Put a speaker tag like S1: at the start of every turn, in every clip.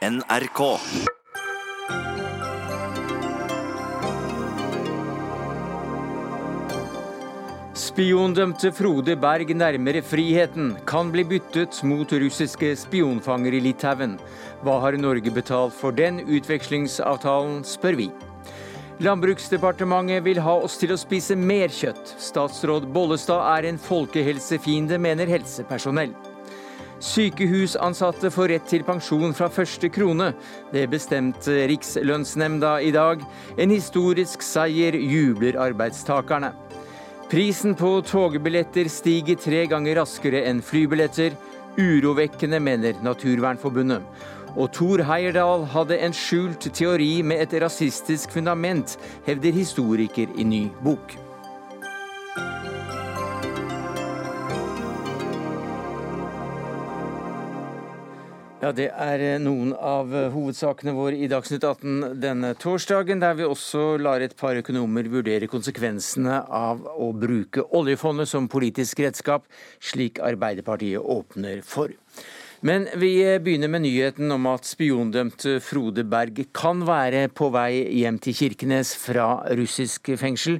S1: NRK.
S2: Spiondømte Frode Berg nærmere friheten kan bli byttet mot russiske spionfanger i Litauen. Hva har Norge betalt for den utvekslingsavtalen, spør vi. Landbruksdepartementet vil ha oss til å spise mer kjøtt. Statsråd Bollestad er en folkehelsefiende, mener helsepersonell. Sykehusansatte får rett til pensjon fra første krone. Det bestemte Rikslønnsnemnda i dag. En historisk seier, jubler arbeidstakerne. Prisen på togbilletter stiger tre ganger raskere enn flybilletter. Urovekkende, mener Naturvernforbundet. Og Thor Heyerdahl hadde en skjult teori med et rasistisk fundament, hevder historiker i ny bok. Ja, Det er eh, noen av eh, hovedsakene våre i Dagsnytt 18 denne torsdagen, der vi også lar et par økonomer vurdere konsekvensene av å bruke oljefondet som politisk redskap, slik Arbeiderpartiet åpner for. Men vi begynner med nyheten om at spiondømte Frode Berg kan være på vei hjem til Kirkenes fra russisk fengsel.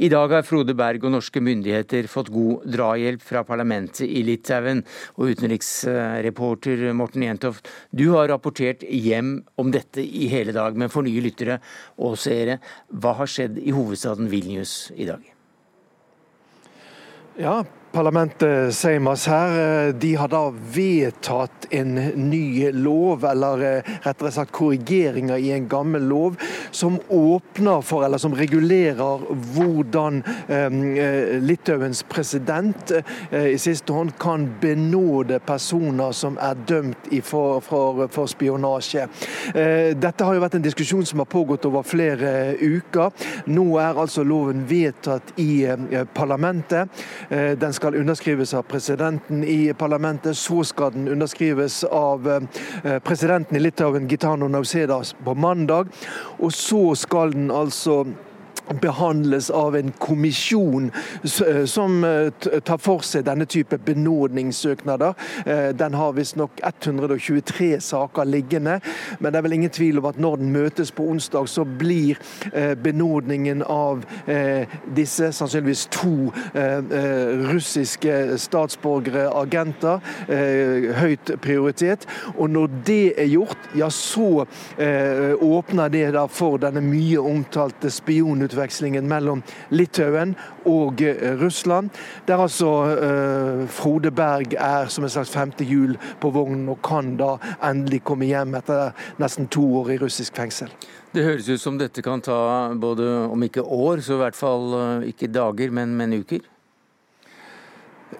S2: I dag har Frode Berg og norske myndigheter fått god drahjelp fra parlamentet i Litauen. Og utenriksreporter Morten Jentoft, du har rapportert hjem om dette i hele dag. Men for nye lyttere og seere, hva har skjedd i hovedstaden Vilnius i dag?
S3: Ja, Parlamentet Seimas her, eh, de har da vedtatt en ny lov, eller eh, rettere sagt korrigeringer i en gammel lov, som åpner for, eller som regulerer hvordan eh, Litauens president eh, i siste hånd kan benåde personer som er dømt for, for, for, spionasje. Eh, dette har jo vært en diskusjon som har pågått over flere uker. Nå er altså loven vedtatt i eh, parlamentet. den skal skal underskrives av presidenten i parlamentet. Så skal den underskrives av eh, presidenten i Litauen, Gitano Nauseda, på mandag. Og så skal den altså behandles av en kommisjon eh, som eh, tar for seg denne type benådningssøknader. Eh, den har visstnok 123 saker liggende, men det er vel ingen tvil om at når den møtes på onsdag, så blir benådningen av disse, sannsynligvis to russiske statsborgere, agenter, høyt prioritet. Og når det er gjort, ja så åpner det da for denne mye omtalte spionutviklingen utvekslingen mellom Litauen og eh, Russland. Der altså eh, Frode Berg er som et slags femte hjul på vognen og kan da endelig komme hjem etter nesten to år i russisk fengsel.
S2: Det høres ut som dette kan ta både, om ikke år, så i hvert fall eh, ikke dager, men, men uker?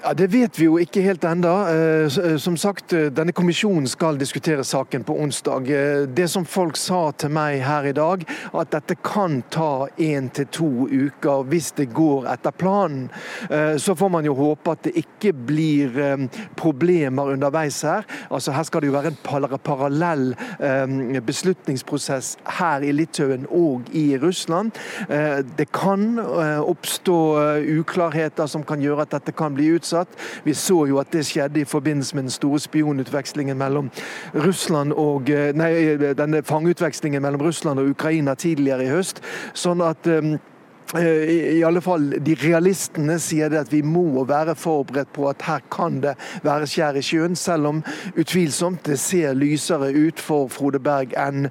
S3: Ja, Det vet vi jo ikke helt enda. Eh, eh, som sagt, eh, denne kommisjonen skal diskutere saken på onsdag. Det som folk sa til meg her i dag, at dette kan ta én til to uker hvis det går etter planen. Så får man jo håpe at det ikke blir problemer underveis her. Altså Her skal det jo være en parallell beslutningsprosess her i Litauen og i Russland. Det kan oppstå uklarheter som kan gjøre at dette kan bli utsatt utsatt. Vi så jo at det skjedde i forbindelse med den store spionutvekslingen mellom Russland og eh, Nei, denne fangeutvekslingen mellom Russland og Ukraina tidligere i høst. Sånn at um, i alle fall de realistene sier det at vi må være forberedt på at her kan det være skjær i sjøen, selv om utvilsomt det ser lysere ut for Frode Berg enn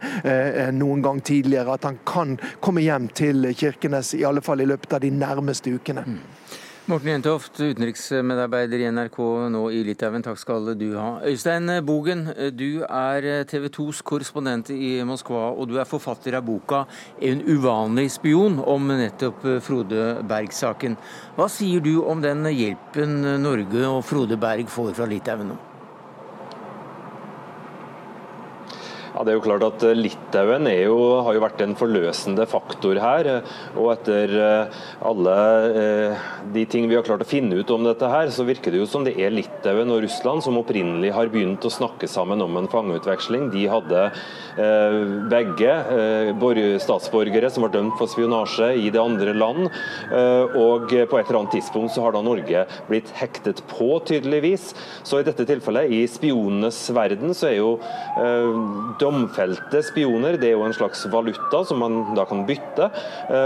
S3: noen gang tidligere. At han kan komme hjem til Kirkenes, i alle fall i løpet av de nærmeste ukene.
S2: Morten Jentoft, utenriksmedarbeider i NRK nå i Litauen. Takk skal du ha. Øystein Bogen, du er TV 2s korrespondent i Moskva, og du er forfatter av boka 'En uvanlig spion' om nettopp Frode Berg-saken. Hva sier du om den hjelpen Norge og Frode Berg får fra Litauen nå?
S4: Ja, det er jo klart at eh, Litauen jo, har jo vært en forløsende faktor her. og Etter eh, alle eh, de ting vi har klart å finne ut om dette, her, så virker det jo som det er Litauen og Russland som opprinnelig har begynt å snakke sammen om en fangeutveksling. De hadde begge statsborgere som var dømt for spionasje i det andre land. og På et eller annet tidspunkt så har da Norge blitt hektet på, tydeligvis. Så i dette tilfellet, i spionenes verden, så er jo domfelte spioner. Det er jo en slags valuta som man da kan bytte.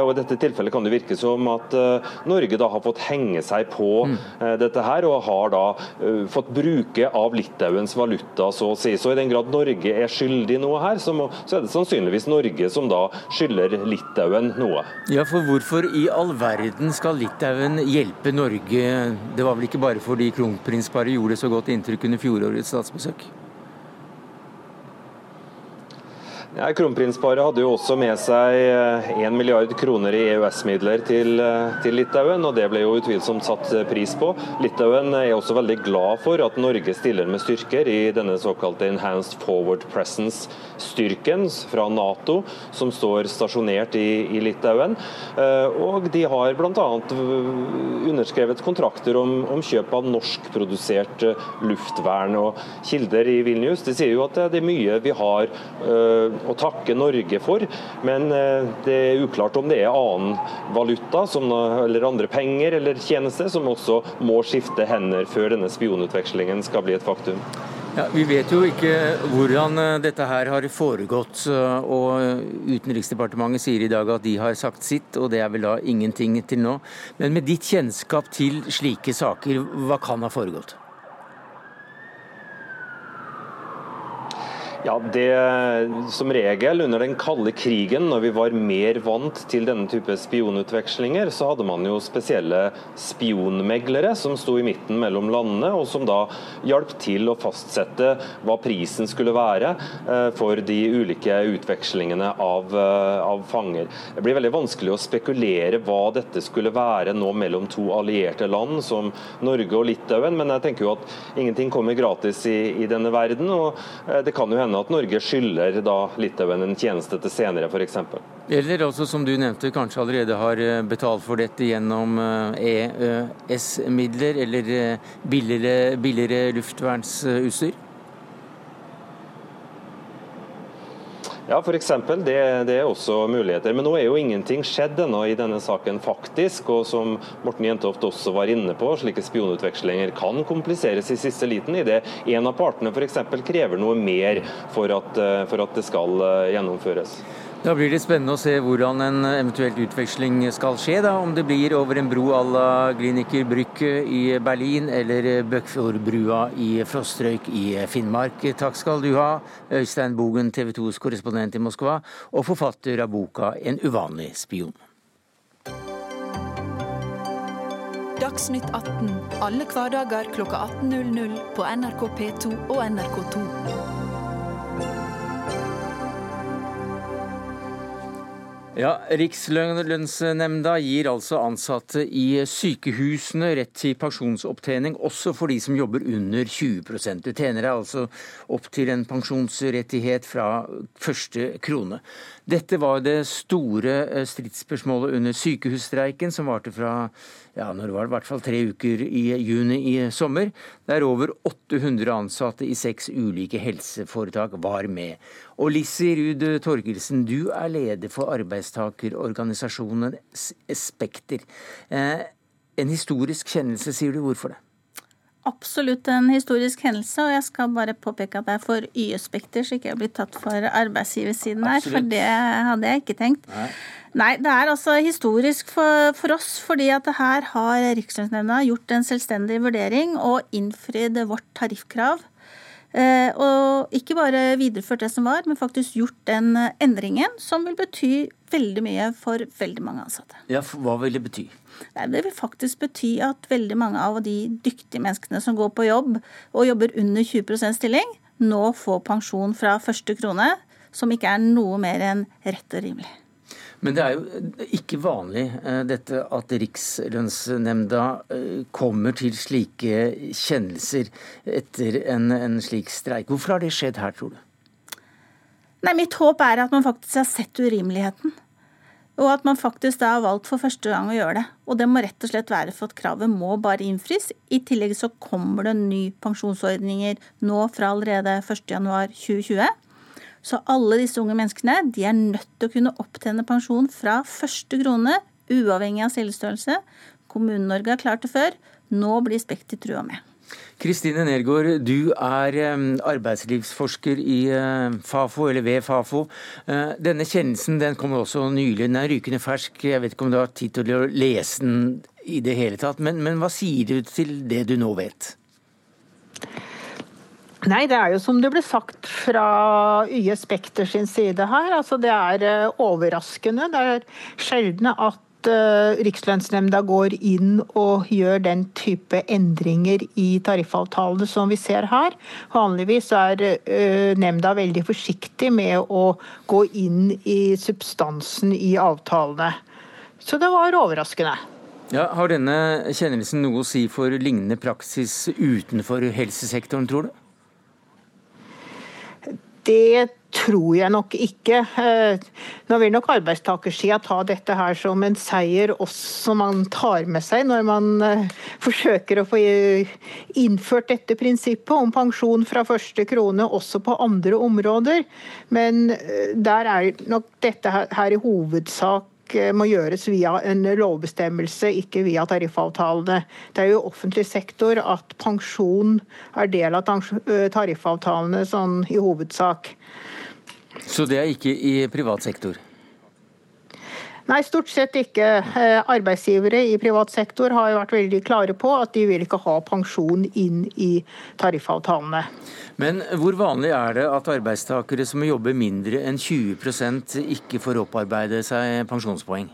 S4: og I dette tilfellet kan det virke som at Norge da har fått henge seg på mm. dette her, og har da fått bruke av Litauens valuta, så å si. Så i den grad Norge er skyldig noe her, så, må, så er det sannsynligvis Norge som da skylder Litauen noe.
S2: Ja, for hvorfor i all verden skal Litauen hjelpe Norge? Det var vel ikke bare fordi kronprinsparet gjorde så godt inntrykk under fjorårets statsbesøk?
S4: Ja, Kronprinsparet hadde jo også med seg 1 eh, milliard kroner i EØS-midler til, eh, til, Litauen, og det ble jo utvilsomt satt eh, pris på. Litauen er også veldig glad for at Norge stiller med styrker i denne såkalte Enhanced Forward Presence-styrken fra Nato, som står stasjonert i, i Litauen. Og de har bl.a. underskrevet kontrakter om, om kjøp av norskprodusert luftvern. Og kilder i Vilnius de sier jo at det er mye vi har å takke Norge for. Men eh, det er uklart om det er annen valuta som, eller andre penger eller tjenester som også må skifte hender før denne spionutvekslingen skal bli et faktum.
S2: Ja, vi vet jo ikke hvordan eh, dette her har foregått. Eh, og Utenriksdepartementet sier i dag at de har sagt sitt, og det er vel da ingenting til nå. Men med ditt kjennskap til slike saker, hva kan ha foregått?
S4: Ja, det Som regel under den kalde krigen, når vi var mer vant til denne type spionutvekslinger, så hadde man jo spesielle spionmeglere som sto i midten mellom landene, og som da hjalp til å fastsette hva prisen skulle være eh, for de ulike utvekslingene av, eh, av fanger. Det blir veldig vanskelig å spekulere hva dette skulle være nå mellom to allierte land som Norge og Litauen, men jeg tenker jo at ingenting kommer gratis i, i denne verden. og eh, det kan jo hende at Norge skylder da Litauen en tjeneste til senere, f.eks.
S2: Eller altså, som du nevnte, kanskje allerede har eh, betalt for dette gjennom ES-midler eh, eller eh, billigere, billigere luftvernsutstyr?
S4: Ja, f.eks. Det, det er også muligheter. Men nå er jo ingenting skjedd ennå i denne saken, faktisk. Og som Morten Jentoft også var inne på, slike spionutvekslinger kan kompliseres i siste liten, idet en av partene f.eks. krever noe mer for at, for at det skal eh, gjennomføres.
S2: Da blir det spennende å se hvordan en eventuelt utveksling skal skje. da, Om det blir over en bro à la Gliniker Brücke i Berlin eller Bøkfjordbrua i Frostrøyk i Finnmark. Takk skal du ha, Øystein Bogen, TV 2s korrespondent i Moskva, og forfatter av boka 'En uvanlig spion'.
S1: Dagsnytt 18 alle hverdager kl 18.00 på NRK P2 og NRK2.
S2: Ja, Rikslønnsnemnda gir altså ansatte i sykehusene rett til pensjonsopptjening også for de som jobber under 20 Du tjener deg altså opp til en pensjonsrettighet fra første krone. Dette var det store eh, stridsspørsmålet under sykehusstreiken, som varte fra ja, når det i hvert fall tre uker i juni i sommer, der over 800 ansatte i seks ulike helseforetak var med. Og Lissi Ruud Torgelsen, du er leder for arbeidstakerorganisasjonen Spekter. Eh, en historisk kjennelse, sier du. Hvorfor det?
S5: Absolutt en historisk hendelse, og jeg skal bare påpeke at det er for Y-spekter, så ikke jeg blir tatt for arbeidsgiversiden her, for det hadde jeg ikke tenkt. Nei. Nei, det er altså historisk for, for oss, fordi at her har Rikslønnsnemnda gjort en selvstendig vurdering og innfridd vårt tariffkrav. Eh, og ikke bare videreført det som var, men faktisk gjort den endringen, som vil bety veldig mye for veldig mange ansatte.
S2: Ja, Hva vil det bety?
S5: Det vil faktisk bety at veldig mange av de dyktige menneskene som går på jobb og jobber under 20% stilling, nå får pensjon fra første krone, som ikke er noe mer enn rett og rimelig.
S2: Men det er jo ikke vanlig eh, dette at Rikslønnsnemnda eh, kommer til slike kjennelser etter en, en slik streik. Hvorfor har det skjedd her, tror du?
S5: Nei, Mitt håp er at man faktisk har sett urimeligheten. Og at man faktisk da har valgt for første gang å gjøre det. Og det må rett og slett være for at kravet må bare innfris. I tillegg så kommer det nye pensjonsordninger nå fra allerede 1.1.2020. Så alle disse unge menneskene de er nødt til å kunne opptjene pensjon fra første krone, uavhengig av selvstørrelse. Kommune-Norge har klart det før. Nå blir Spekter trua med.
S2: Kristine Nergård, du er arbeidslivsforsker i eh, Fafo, eller ved Fafo. Eh, denne kjennelsen den kom også nylig, den er rykende fersk. Jeg vet ikke om du har tid til å lese den i det hele tatt, men, men hva sier du til det du nå vet?
S6: Nei, det er jo som det ble sagt fra YE Spekter sin side her. Altså, det er eh, overraskende. Det er sjelden at uh, Rikslønnsnemnda går inn og gjør den type endringer i tariffavtalene som vi ser her. Vanligvis er uh, nemnda veldig forsiktig med å gå inn i substansen i avtalene. Så det var overraskende.
S2: Ja, har denne kjennelsen noe å si for lignende praksis utenfor helsesektoren, tror du?
S6: Det tror jeg nok ikke. Eh, nå vil nok arbeidstakersida ta dette her som en seier også man tar med seg når man eh, forsøker å få innført dette prinsippet om pensjon fra første krone også på andre områder. Men eh, der er nok dette her i hovedsak må gjøres via en lovbestemmelse, ikke via tariffavtalene. Det er jo offentlig sektor at pensjon er del av tariffavtalene sånn i hovedsak.
S2: Så det er ikke i privat sektor?
S6: Nei, stort sett ikke. Eh, arbeidsgivere i privat sektor har jo vært veldig klare på at de vil ikke ha pensjon inn i tariffavtalene.
S2: Men hvor vanlig er det at arbeidstakere som jobber mindre enn 20% ikke får opparbeide seg pensjonspoeng?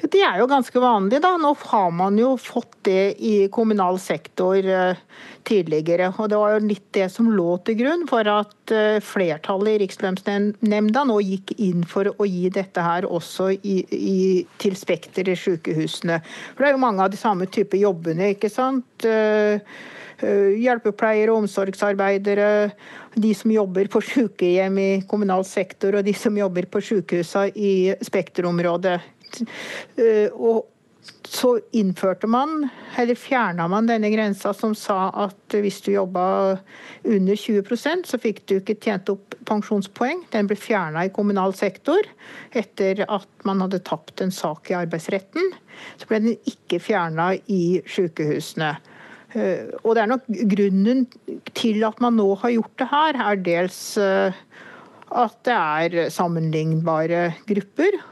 S6: Det er jo ganske vanlig, da. Nå har man jo fått det i kommunal sektor eh, tidligere. Og det var jo litt det som lå til grunn for at eh, flertallet i Rikslønnsnemnda nå gikk inn for å gi dette her også i, i, til Spekter i sykehusene. For det er jo mange av de samme typer jobbene, ikke sant. Hjelpepleiere hjelpepleiere, omsorgsarbeidere, de som jobber på sykehjem i kommunal sektor og de som jobber på sykehusene i Spekterområdet. Eh, og så innførte man, eller fjerna man denne grensa som sa at hvis du jobba under 20% så fikk du ikke tjent opp pensjonspoeng. Den ble fjerna i kommunal sektor etter at man hadde tapt en sak i arbeidsretten. Så ble den ikke fjerna i sykehusene. Eh, og det er nok grunnen til at man nå har gjort det her, er dels eh, at det er sammenlignbare grupper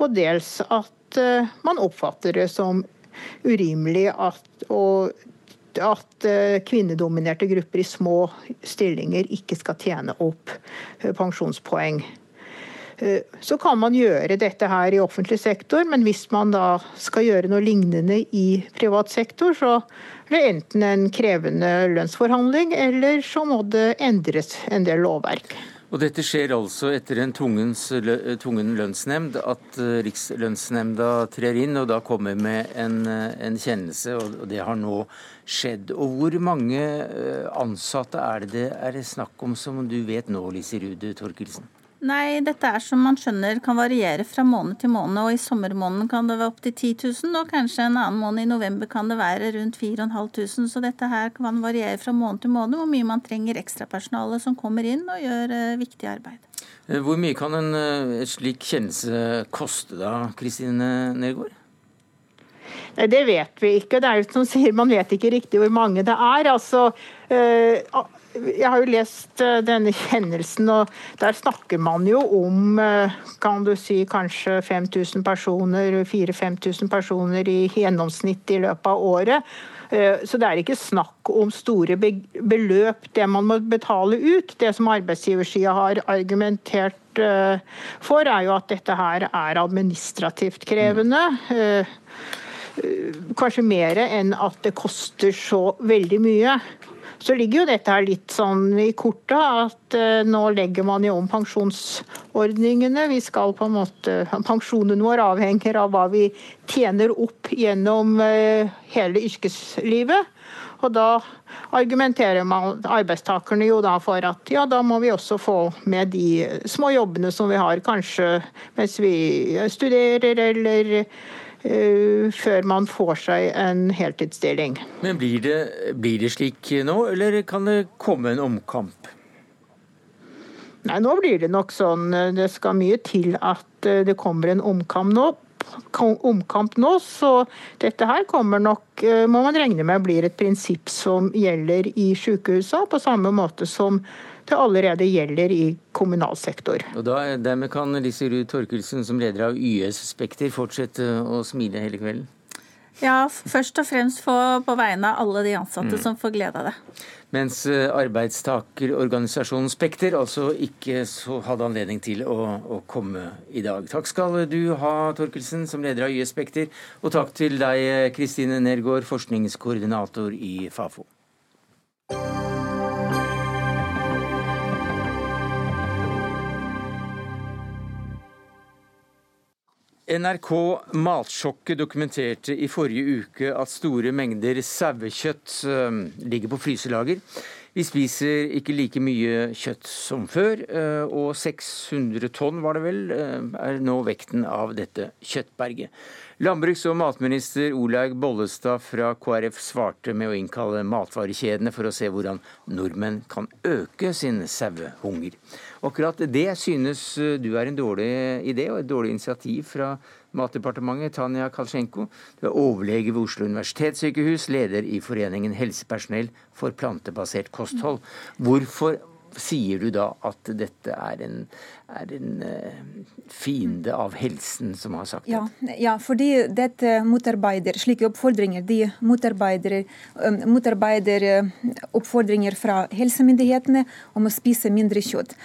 S6: og dels at eh, man oppfatter det som urimelig at, og, at eh, kvinnedominerte grupper i små stillinger ikke skal tjene opp eh, pensjonspoeng. Så kan man gjøre dette her i offentlig sektor, men hvis man da skal gjøre noe lignende i privat sektor, så er det enten en krevende lønnsforhandling, eller så må det endres en del lovverk.
S2: Og dette skjer altså etter en tvungen lønnsnemnd, at eh, Rikslønnsnemnda trer inn og da kommer med en, eh, en, kjennelse, og det har nå skjedd. Og Hvor mange eh, ansatte er det det er snakk om, som du vet nå, Lise Rude Torkelsen?
S5: Nei, dette er som man skjønner kan variere fra måned til måned. og I sommermåneden kan det være opptil 10 000, og kanskje en annen måned i november kan det være rundt 4500. Så dette her kan variere fra måned til måned hvor mye man trenger ekstrapersonale som kommer inn og gjør uh, viktig arbeid.
S2: Eh, hvor mye kan en uh, slik kjennelse koste da, Kristine Nergård?
S6: Nei, Det vet vi ikke. Det er jo som sier, Man vet ikke riktig hvor mange det er. Altså, jeg har jo lest eh, denne kjennelsen, og der snakker man jo om eh, kan du si, kanskje 5000 personer, 4000-5000 personer i gjennomsnitt i løpet av året. Eh, så det er ikke snakk om store beløp, det man må betale ut. Det som arbeidsgiversida har argumentert for, er jo at dette her er administrativt krevende. Kanskje mer enn at det koster så veldig mye. Så ligger jo dette her litt sånn i korta at uh, nå legger man jo om pensjonsordningene. Vi skal på en måte, Pensjonen vår avhenger av hva vi tjener opp gjennom uh, hele yrkeslivet. Og da argumenterer man arbeidstakerne jo da for at ja, da må vi også få med de små jobbene som vi har, kanskje mens vi studerer eller Eh, før man får seg en heltidsstilling.
S2: Men blir det, blir det slik nå, eller kan det komme en omkamp?
S6: Nei, nå blir det nok sånn. Det skal mye til at eh, det kommer en omkamp nå. omkamp nå, så dette her kommer nok, må man regne med blir et prinsipp som gjelder i sykehusene, på samme måte som det allerede gjelder i kommunal sektor.
S2: Og da, Dermed kan Lise Ruud Torkelsen som leder av YS Spekter fortsette å smile hele kvelden?
S5: Ja, først og fremst på vegne av alle de ansatte mm. som får glede av det.
S2: Mens eh, arbeidstakerorganisasjonen Spekter altså ikke hadde anledning til å, å, komme i dag. Takk skal du ha, Torkelsen, som leder av YS Spekter. Og takk til deg, Kristine Nergård, forskningskoordinator i Fafo. NRK Matsjokket dokumenterte i forrige uke at store mengder sauekjøtt eh, ligger på fryselager. Vi spiser ikke like mye kjøtt som før, eh, og 600 tonn var det vel, eh, er nå vekten av dette kjøttberget. Landbruks- og matminister Olaug Bollestad fra KrF svarte med å innkalle matvarekjedene for å se hvordan nordmenn kan øke sin sauehunger. Akkurat det synes du er en dårlig idé og et dårlig initiativ fra Matdepartementet. Tanja Kalsjenko, du er overlege ved Oslo universitetssykehus, leder i Foreningen helsepersonell for plantebasert kosthold. Hvorfor sier du da at dette er en, er en uh, fiende av helsen som har sagt
S7: ja, det? Ja, fordi dette motarbeider slike oppfordringer. De motarbeider, um, motarbeider oppfordringer fra helsemyndighetene om å spise mindre kjøtt.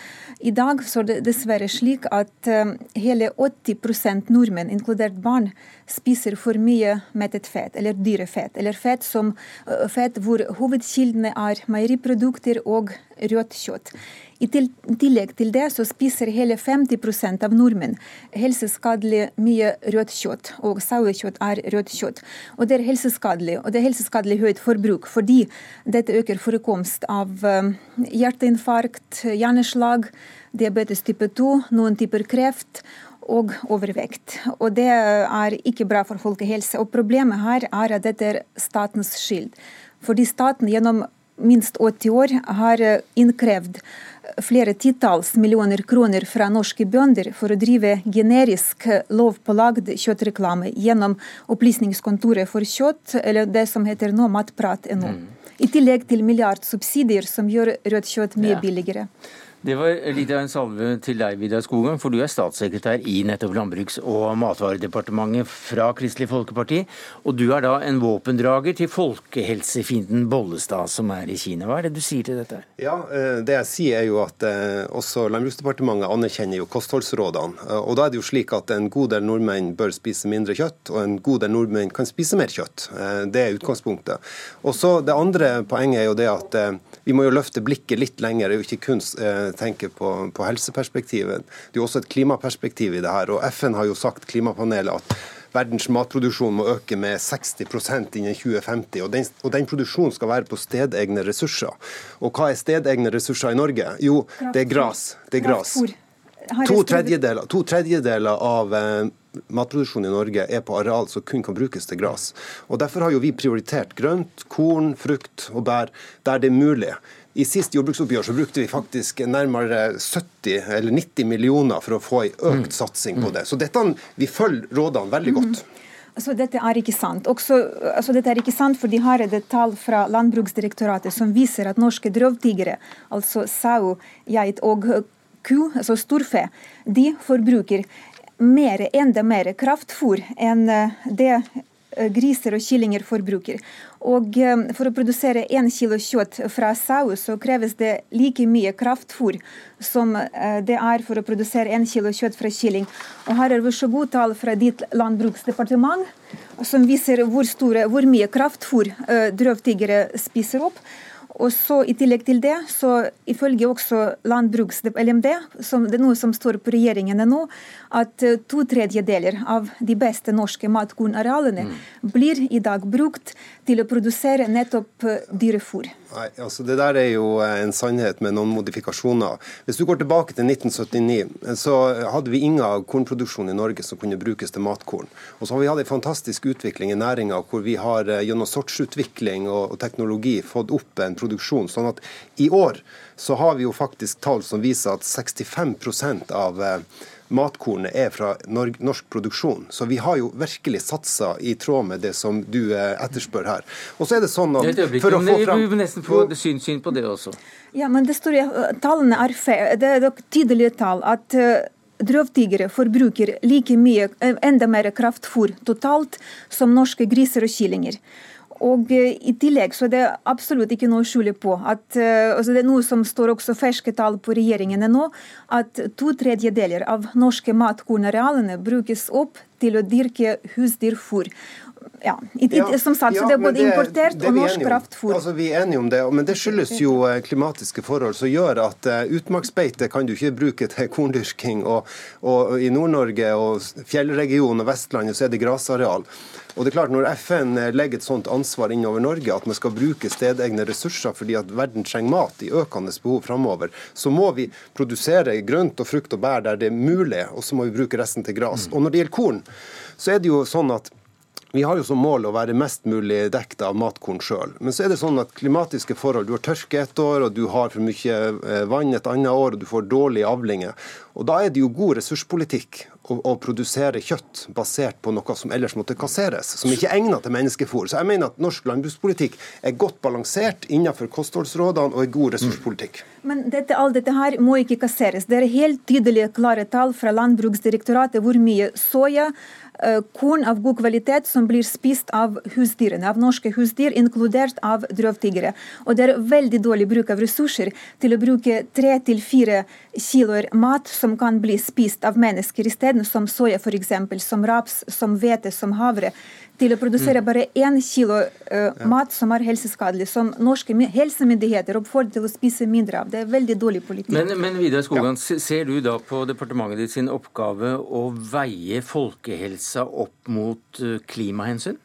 S7: I dag så er det dessverre slik at hele 80% nordmenn, inkludert barn, spiser for mye mettet fett, eller dyrefett, eller fett, som, fett hvor hovedkildene er meieriprodukter og rødt kjøtt. I tillegg til det så spiser hele 50% av nordmenn helseskadelig mye rødt kjøtt, og sauekjøtt er rødt kjøtt. Og det er helseskadelig, og det er helseskadelig høyt forbruk fordi dette øker forekomst av um, hjerteinfarkt, hjerneslag, diabetes type 2, noen typer kreft og overvekt. Og det er ikke bra for folkehelse. Og problemet her er at dette er statens skyld. Fordi staten gjennom minst 80 år har innkrevd flere titalls millioner kroner fra norske bønder for å drive generisk lovpålagd kjøttreklame gjennom Opplysningskontoret for kjøtt, eller det som heter nå Matprat.no. Mm. I tillegg til milliardsubsidier som gjør rødt kjøtt mye ja. billigere.
S2: Det var litt av en salve til deg, Vidar Skogen, for du er statssekretær i nettopp Landbruks- og matvaredepartementet fra Kristelig Folkeparti. Og du er da en våpendrager til folkehelsefienden Bollestad, som er i Kina. Hva er det du sier til dette?
S8: Ja, eh, Det jeg sier er jo at eh, også Landbruksdepartementet anerkjenner jo kostholdsrådene. Eh, og da er det jo slik at en god del nordmenn bør spise mindre kjøtt, og en god del nordmenn kan spise mer kjøtt. Det er utgangspunktet. Og så Det andre poenget er jo det at vi må jo løfte blikket litt lenger. Er jo ikke kun tenke på, på helseperspektivet. Det er jo også et klimaperspektiv i det her. og FN har jo sagt, klimapanelet, at verdens matproduksjon må øke med 60% innen 2050. Og den, og den, produksjonen skal være på stedegne ressurser. Og hva er stedegne ressurser i Norge? Jo, det er gras. Det er gras. To tredjedeler, to tredjedeler av eh, matproduksjonen i Norge er på areal som kun kan brukes til gras. Og Derfor har jo vi prioritert grønt, korn, frukt og bær der det er mulig. I sist jordbruksoppgjør så brukte vi faktisk nærmere 70 eller 90 millioner for å få en økt mm. satsing på det. Så dette, vi følger rådene veldig godt. Mm.
S7: Altså, dette er ikke sant. Også, altså, dette er ikke sant, for De har et tall fra Landbruksdirektoratet som viser at norske drøvtigere, altså sau, geit og ku, altså storfe, de forbruker mer, enda mer kraftfôr enn det Eh, griser og kyllinger forbruker. Og eh, For å produsere én kilo kjøtt fra sau, så kreves det like mye kraftfôr som eh, det er for å produsere én kilo kjøtt fra kylling. Og Her er gode tall fra ditt landbruksdepartement som viser hvor, store, hvor mye kraftfôr drøvtyggere spiser opp. Og så I tillegg til det, så ifølge også landbruks-LMD, som det er noe som står på regjeringene nå, at eh, to tredjedeler av de beste norske matkornarealene mm. blir i dag brukt til å produsere nettopp eh, dyrefôr.
S8: Nei, altså Det der er jo eh, en sannhet med noen modifikasjoner. Hvis du går tilbake til 1979, så hadde vi ingen kornproduksjon i Norge som kunne brukes til matkorn. Og så har vi hatt en fantastisk utvikling i næringa hvor vi har gjennom sortsutvikling og teknologi fått opp en produksjon. sånn at i år så har vi jo faktisk tall som viser at 65% av matkornet er fra norsk produksjon. Så vi har jo virkelig satsa i tråd med det som du etterspør her. Og så er det sånn at
S2: for å få fram... Vi må nesten få syn, syn på det også.
S7: Ja, men det står, Tallene er feil. Det er tydelige tall. at Drøvtyggere forbruker like mye, enda mer kraftfôr totalt som norske griser og kyllinger. Og eh, I tillegg så er det absolutt ikke noe å skjule på. at uh, altså Det er noe som står også ferske tall på regjeringene nå, at to tredjedeler av norske matkornarealene brukes opp til å dyrke husdyrfôr ja, i, som sagt, så det er både det, importert det og norsk kraftfôr.
S8: Altså, vi er enige om det, men det skyldes jo eh, klimatiske forhold som gjør at uh, utmarksbeite kan du ikke bruke til korndyrking. Og, og, i Nord-Norge og fjellregionen og Vestlandet så er det grasareal. Og det er klart Når FN legger et sånt ansvar innover Norge, at man skal bruke stedegne ressurser fordi at verden trenger mat i økende behov framover, så må vi produsere grønt og frukt og bær der det er mulig, og så må vi bruke resten til gras. Mm. Og Når det gjelder korn, så er det jo sånn at vi har jo som mål å være mest mulig dekket av matkorn sjøl. Men så er det sånn at klimatiske forhold Du har tørke et år, og du har for mye eh, vann et annet år, og du får dårlige avlinger. Og Da er det jo god ressurspolitikk å, å produsere kjøtt basert på noe som ellers måtte kasseres, som ikke er egnet til menneskefôr. Så jeg mener at norsk landbrukspolitikk er godt balansert innenfor kostholdsrådene og er god ressurspolitikk.
S7: Men dette, alt dette her må ikke kasseres. Det er helt tydelige, klare tall fra Landbruksdirektoratet hvor mye soya Eh, korn av god kvalitet som blir spist av husdyrene, av norske husdyr, inkludert av drøvtyggere. Og det er veldig dårlig bruk av ressurser til å bruke tre til fire kiloer mat som kan bli spist av mennesker isteden, som soya f.eks., som raps, som hvete, som havre til å produsere mm. bare én kilo uh, mat som er helseskadelig, som norske helsemyndigheter oppfordrer til å spise mindre av. Det er veldig dårlig politikk.
S2: Men, men Vidar Skogan, ja. ser du da på departementet ditt sin oppgave å veie folkehelsa opp mot uh, klimahensyn?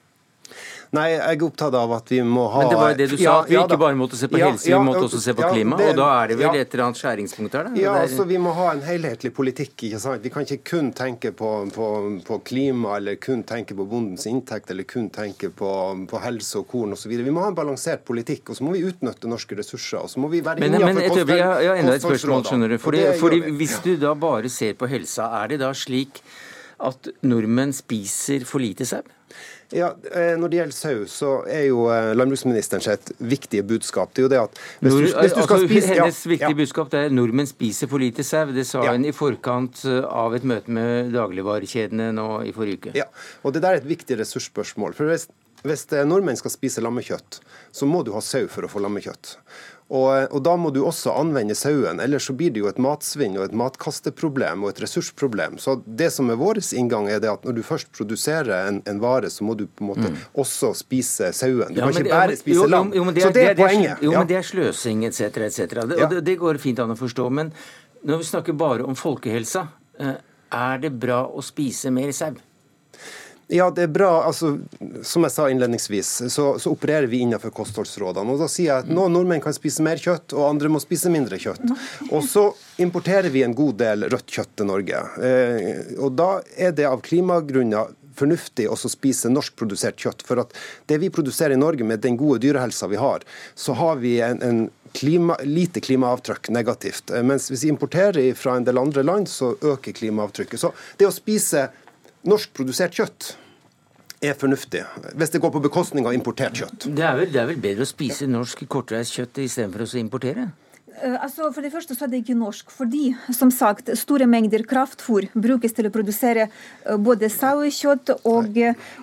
S8: Nei, jeg er opptatt av at vi må ha
S2: Men det var jo det du sa, at vi ja, ikke bare måtte se på ja, helse, vi måtte også se på klima. Det, og da er det vel et eller annet skjæringspunkt her?
S8: Da? Ja, altså vi må ha en helhetlig politikk. ikke sant? Vi kan ikke kun tenke på, på, på klima, eller kun tenke på bondens inntekt, eller kun tenke på, på helse og korn osv. Vi må ha en balansert politikk, og så må vi utnytte norske ressurser. og så må vi være men,
S2: men et øyeblikk, jeg har enda et spørsmål, skjønner du. Fordi, fordi Hvis du da bare ser på helsa, er det da slik at nordmenn spiser for lite sau?
S8: Ja, eh, Når det gjelder sau, så er jo eh, landbruksministeren sitt viktige budskap det er jo det at
S2: hvis du, hvis du skal altså, spise... Hennes ja, viktige ja. budskap er at nordmenn spiser for lite sau. Det sa ja. hun i forkant eh, av et møte med dagligvarekjedene nå i forrige uke.
S8: Ja, og Det der er et viktig ressursspørsmål. For Hvis, hvis nordmenn skal spise lammekjøtt, så må du ha sau for å få lammekjøtt. Og, og, Da må du også anvende sauen, ellers så blir det jo et matsvinn og et matkasteproblem og et ressursproblem. Så Det som er vår inngang, er det at når du først produserer en, en vare, så må du på en måte mm. også spise sauen. Du ja, kan ikke bare det, spise lam. Jo,
S2: det så det er, det er poenget. Jo, ja. men det er sløsing etc. etc. Det, ja. det, går fint an å forstå. Men når vi snakker bare om folkehelsa, eh, er det bra å spise mer sau?
S8: Ja, det er bra. Altså, som jeg sa innledningsvis, så, så, opererer vi innenfor kostholdsrådene. Og da sier jeg at Noen nordmenn kan spise mer kjøtt, og andre må spise mindre kjøtt. Og så importerer vi en god del rødt kjøtt til Norge. Eh, og da er det av klimagrunner fornuftig å spise norskprodusert kjøtt. For at det vi produserer i Norge, med den gode dyrehelsa vi har, så har vi en, en klima, lite klimaavtrykk negativt. Eh, mens hvis vi importerer fra en del andre land, så øker klimaavtrykket. Så det å spise norskprodusert kjøtt er fornuftig, hvis det går på bekostning av importert kjøtt.
S2: Det er vel, det er vel bedre å spise norsk kortreist kjøtt istedenfor å importere?
S7: Eh, altså, for det første så er det ikke norsk, fordi som sagt, store mengder kraftfôr brukes til å produsere eh, både sauekjøtt og,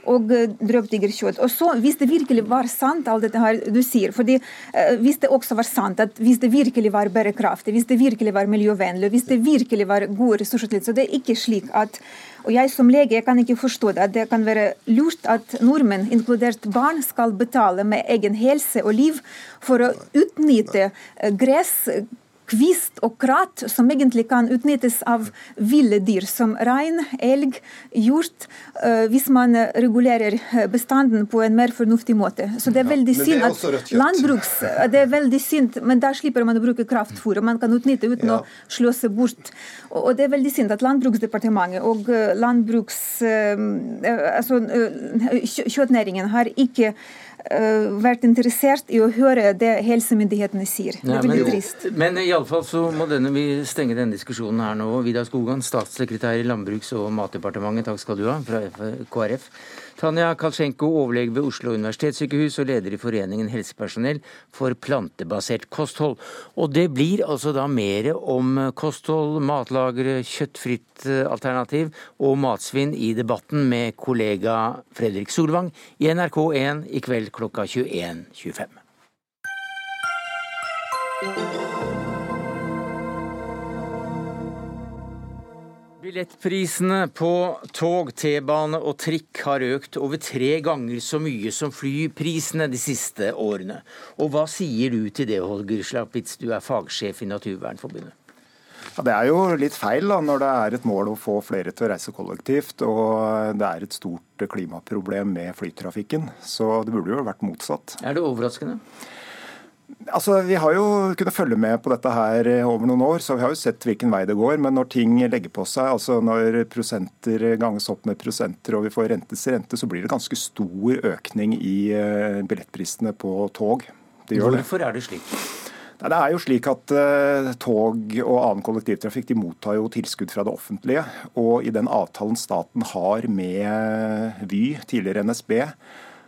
S7: og drøvtyggerkjøtt. Og så, hvis det virkelig var sant, alt dette her du sier, fordi eh, hvis det også var sant at hvis det virkelig var bærekraftig, hvis det virkelig var miljøvennlig, hvis det virkelig var gode ressursutnyttelse, så det er ikke slik at og jeg som lege jeg kan ikke forstå det. Det kan være lurt at nordmenn, inkludert barn, skal betale med egen helse og liv for å utnytte eh, gress, kvist og krat, som egentlig kan utnyttes av ville dyr som rein, elg, hjort, uh, hvis man regulerer bestanden på en mer fornuftig måte. Så det er veldig ja, synd at landbruks... Det er veldig synd, men da slipper man å bruke kraftfôr, og man kan utnytte uten ja. å sløse bort. Og, det er veldig synd at Landbruksdepartementet og landbruks... Altså kjøttnæringen har ikke vært interessert i å høre det helsemyndighetene sier. Det blir men, trist.
S2: Men iallfall så må denne, vi stenge denne diskusjonen her nå. Vidar Skogan, statssekretær i Landbruks- og matdepartementet, takk skal du ha, fra KrF. Tanja Kalsjenko, overlege ved Oslo universitetssykehus og leder i Foreningen helsepersonell for plantebasert kosthold. Og det blir altså da mer om kosthold, matlagre, kjøttfritt eh, alternativ og matsvinn i debatten med kollega Fredrik Solvang i NRK1 i kveld klokka 21.25. Billettprisene på tog, T-bane og trikk har økt over tre ganger så mye som flyprisene de siste årene. Og hva sier du til det, Holger Slapitz, du er fagsjef i Naturvernforbundet?
S9: Ja, det er jo litt feil da, når det er et mål å få flere til å reise kollektivt, og det er et stort klimaproblem med flytrafikken. Så det burde jo vært motsatt.
S2: Er det overraskende?
S9: Altså, Vi har jo kunnet følge med på dette her over noen år, så vi har jo sett hvilken vei det går. Men når ting legger på seg, altså når prosenter ganges opp med prosenter og vi får rentes rente, så blir det ganske stor økning i eh, billettprisene på tog.
S2: Det Hvorfor er det slik?
S9: Det er jo slik at uh, Tog og annen kollektivtrafikk de mottar jo tilskudd fra det offentlige. Og i den avtalen staten har med Vy, tidligere NSB,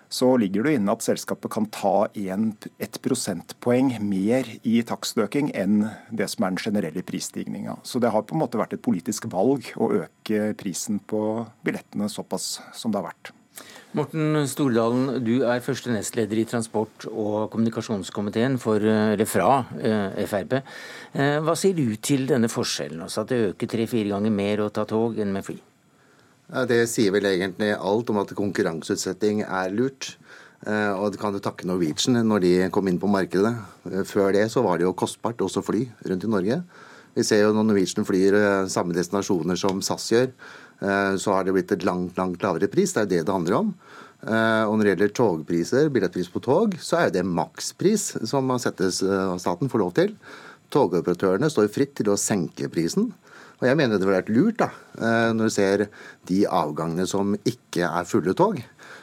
S9: så ligger det inne at selskapet kan ta en, et prosentpoeng mer i takstøking enn det som er den generelle prisstigninga. Så det har på en måte vært et politisk valg å øke prisen på billettene såpass som det har vært.
S2: Morten Stordalen, du er første nestleder i transport- og kommunikasjonskomiteen for, eller fra eh, Frp. Eh, hva sier du til denne forskjellen, altså at det øker tre-fire ganger mer å ta tog enn med fly?
S10: Det sier vel egentlig alt om at konkurranseutsetting er lurt. Eh, og det kan du takke Norwegian når de kom inn på markedet. Eh, før det så var det jo kostbart også fly rundt i Norge. Vi ser jo når Norwegian flyr eh, samme destinasjoner som SAS gjør, så har det blitt et langt langt lavere pris. Det er jo det det handler om. Og når det gjelder togpriser, billettpris på tog, så er jo det makspris som settes staten får lov til. Togoperatørene står fritt til å senke prisen. Og jeg mener det ville vært lurt, da, eh, når du ser de avgangene som ikke er fulle tog.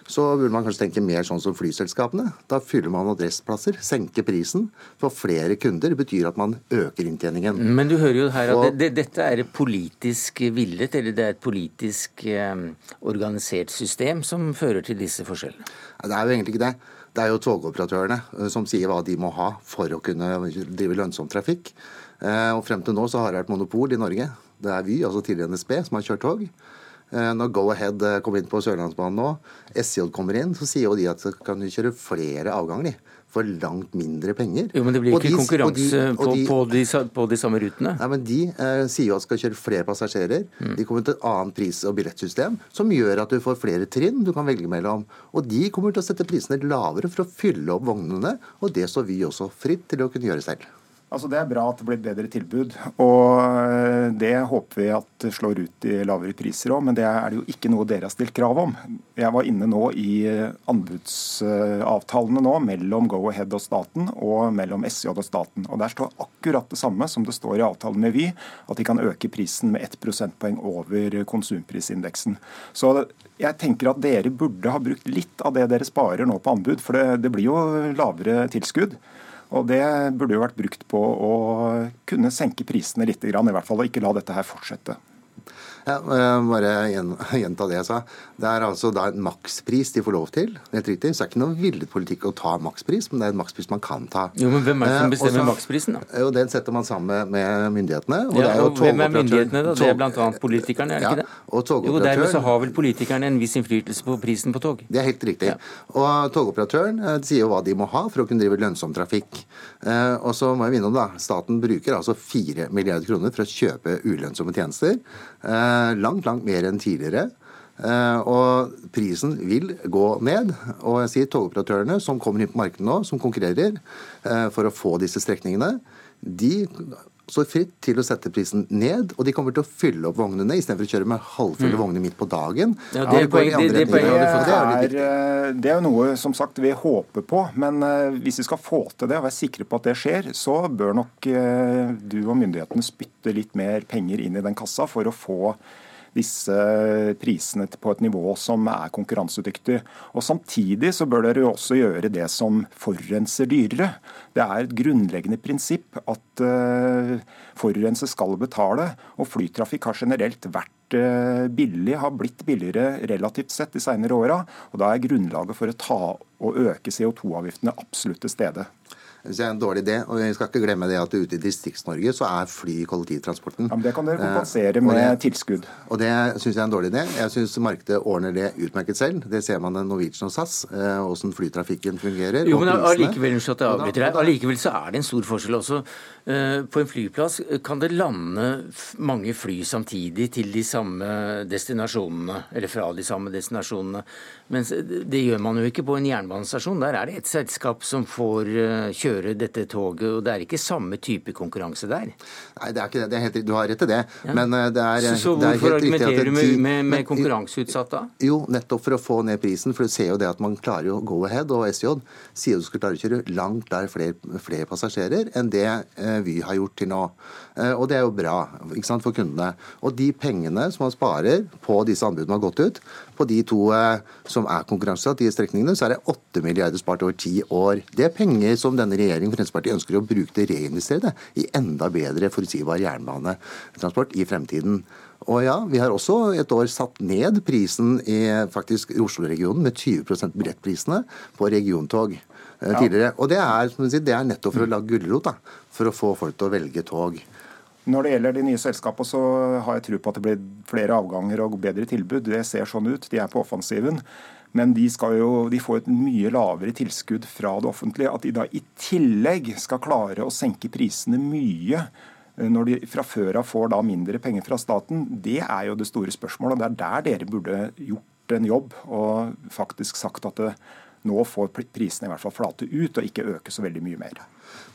S10: Så burde man kanskje tenke mer sånn som flyselskapene. Da fyller man adressplasser, senker prisen. For flere kunder betyr at man øker inntjeningen.
S2: Men du hører jo her at det, det, dette er politisk villet, eller det er et politisk eh, organisert system som fører til disse forskjellene?
S10: Det er jo egentlig ikke det. Det er jo togoperatørene eh, som sier hva de må ha for å kunne drive lønnsom trafikk. Eh, og Frem til nå så har det vært monopol i Norge. Det er Vy, altså tidligere NSB, som har kjørt tog. Eh, når Go-Ahead eh, kommer inn på Sørlandsbanen nå, SJ kommer inn, så sier jo de at de kan kjøre flere avganger. For langt mindre penger.
S2: Jo, Men det blir ikke de, konkurranse de, på, de, på, de, på, de, samme rutene?
S10: Nei, men De eh, sier jo at skal kjøre flere passasjerer. Mm. De kommer til et annet pris- og billettsystem som gjør at du får flere trinn du kan velge mellom. Og de kommer til å sette prisene lavere for å fylle opp vognene. Og det står vi også fritt til å kunne gjøre selv.
S9: Altså Det er bra at det blir et bedre tilbud, og eh, det håper vi at slår ut i lavere priser òg. Men det er det jo ikke noe dere har stilt krav om. Jeg var inne nå i eh, anbudsavtalene nå mellom Go-Ahead og staten, og mellom SJ og staten. Og Der står akkurat det samme som det står i avtalen med Vy, at de kan øke prisen med ett prosentpoeng over konsumprisindeksen. Så jeg tenker at dere burde ha brukt litt av det dere sparer nå på anbud, for det, det blir jo lavere tilskudd. Og Det burde jo vært brukt på å kunne senke prisene litt, i hvert fall, og ikke la dette her fortsette.
S10: Ja, bare gjenta det jeg sa. Det er altså da en makspris de får lov til. Helt riktig. Så det er ikke noe villet politikk å ta makspris, men det er en makspris man kan ta.
S2: Jo, men Hvem er det som eh, bestemmer Også, maksprisen, da?
S10: Jo, Den setter man sammen med myndighetene.
S2: Og, ja, og Hvem er myndighetene, da? Det er bl.a. politikerne, er det ja, ikke det?
S10: Og
S2: jo, Dermed så har vel politikerne en viss innflytelse på prisen på tog?
S10: Det er helt riktig. Ja. Og togoperatøren eh, sier jo hva de må ha for å kunne drive lønnsom trafikk. Eh, og så må jeg minne om da, Staten bruker altså 4 milliarder kroner for å kjøpe ulønnsomme tjenester. Eh, langt, langt mer enn tidligere. Eh, og prisen vil gå ned. Og jeg sier togoperatørene som kommer inn på markedet nå, som konkurrerer for å få disse strekningene, de står fritt til å sette prisen ned, og de kommer til å fylle opp vognene istedenfor å kjøre med halvfulle mm. vogner midt på dagen.
S2: Ja, det, er, poeng, det, det, det,
S9: er, eh, det er noe som sagt vi håper på, men eh, hvis vi skal få til det og være sikre på at det skjer, så bør nok eh, du og myndighetene spytte litt mer penger inn i den kassa for å få disse prisene på et nivå som er konkurransedyktig. Og Samtidig så bør dere jo også gjøre det som forurenser dyrere. Det er et grunnleggende prinsipp at uh, forurenser skal betale, og flytrafikk har generelt vært uh, billig, har blitt billigere relativt sett de senere åra. Da er grunnlaget for å ta og øke CO2-avgiftene absolutt til stede.
S10: Det er en dårlig idé. og Vi skal ikke glemme det at ute i Distrikts-Norge så er fly kollektivtransporten.
S9: Ja, men Det kan dere kompensere eh, med det, tilskudd.
S10: Og Det syns jeg er en dårlig idé. Jeg syns markedet ordner det utmerket selv. Det ser man i Norwegian og SAS, åssen hvordan flytrafikken fungerer.
S2: Jo, men allikevel, allikevel så er det en stor forskjell også. Eh, på en flyplass kan det lande mange fly samtidig til de samme destinasjonene, eller fra de samme destinasjonene. Men det gjør man jo ikke på en jernbanestasjon. Der er det et selskap som får kjøre dette toget, og det er ikke samme type konkurranse der?
S10: Nei, det er ikke det. det er helt, du har rett i det. Ja. Men eh, det er,
S2: så, så
S10: det
S2: er hvorfor argumenterer du med, med, med konkurranseutsatt da?
S10: Jo, nettopp for å få ned prisen. For du ser jo det at man klarer jo Go Ahead og SJ sier du skal klare å kjøre langt der flere, flere passasjerer enn det eh, Vy har gjort til nå. Eh, og det er jo bra sant, for kundene. Og de pengene som man sparer på disse anbudene har gått ut, på de to eh, som er konkurranseutsatt, de strekningene, så er det 8 milliarder spart over ti år. Det er penger som denne regjeringen Fremskrittspartiet ønsker å bruke til å reinvestere det i enda bedre forutsigbar jernbanetransport i fremtiden. Og ja, Vi har også et år satt ned prisen i faktisk Oslo-regionen med 20% billettprisene på regiontog eh, tidligere. Og det er, sier, det er nettopp for å lage gulrot, for å få folk til å velge tog.
S9: Når det gjelder de nye selskapene, så har jeg tro på at det blir flere avganger og bedre tilbud. Det ser sånn ut. De er på offensiven. Men de, jo, de får et mye lavere tilskudd fra det offentlige. At de da i tillegg skal klare å senke prisene mye eh, når de fra før av får da mindre penger fra staten, det er jo det store spørsmålet. og Det er der dere burde gjort en jobb og faktisk sagt at det, nå får prisene i hvert fall flate ut og ikke øke så veldig mye mer.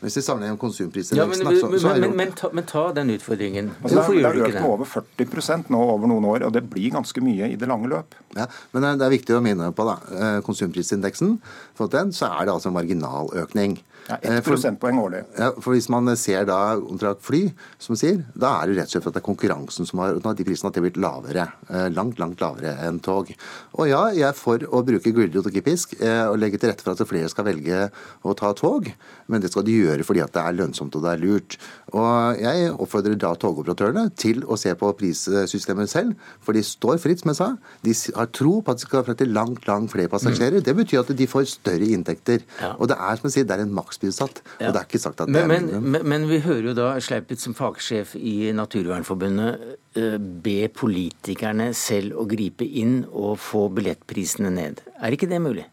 S10: Hvis vi sammenligner konsumprisindeksen
S2: ja, men, men, så, men, men, ta, men, ta, den utfordringen.
S9: Altså, Hvorfor gjør du ikke det? Det har økt med over 40 nå over noen år, og det blir ganske mye i det lange løp.
S10: Ja, men det er viktig å minne på da, eh, konsumprisindeksen. For den så er det altså en marginaløkning.
S9: Ja, 1 prosentpoeng årlig.
S10: Ja, for Hvis man ser da kontrakt fly, som sier, da er det rett og slett at det er konkurransen som har de prisene at de har blitt lavere. Eh, langt, langt lavere enn tog. Og ja, jeg er for å bruke gulrot og ikke pisk, eh, og legge til rette for at flere skal velge å ta tog. Men det skal de det fordi at det er lønnsomt og det er lurt. Og Jeg oppfordrer da togoperatørene til å se på prissystemet selv, for de står fritt, som jeg sa. De har tro på at de skal frakte langt, langt flere passasjerer. Mm. Det betyr at de får større inntekter. Ja. Og det er som jeg sier, det er en maks tidsbegrenset. Ja. Og det er ikke sagt at
S2: det men, er men, men, vi hører jo da Sleipit som fagsjef i Naturvernforbundet eh, be politikerne selv å gripe inn og få billettprisene ned. Er ikke det mulig?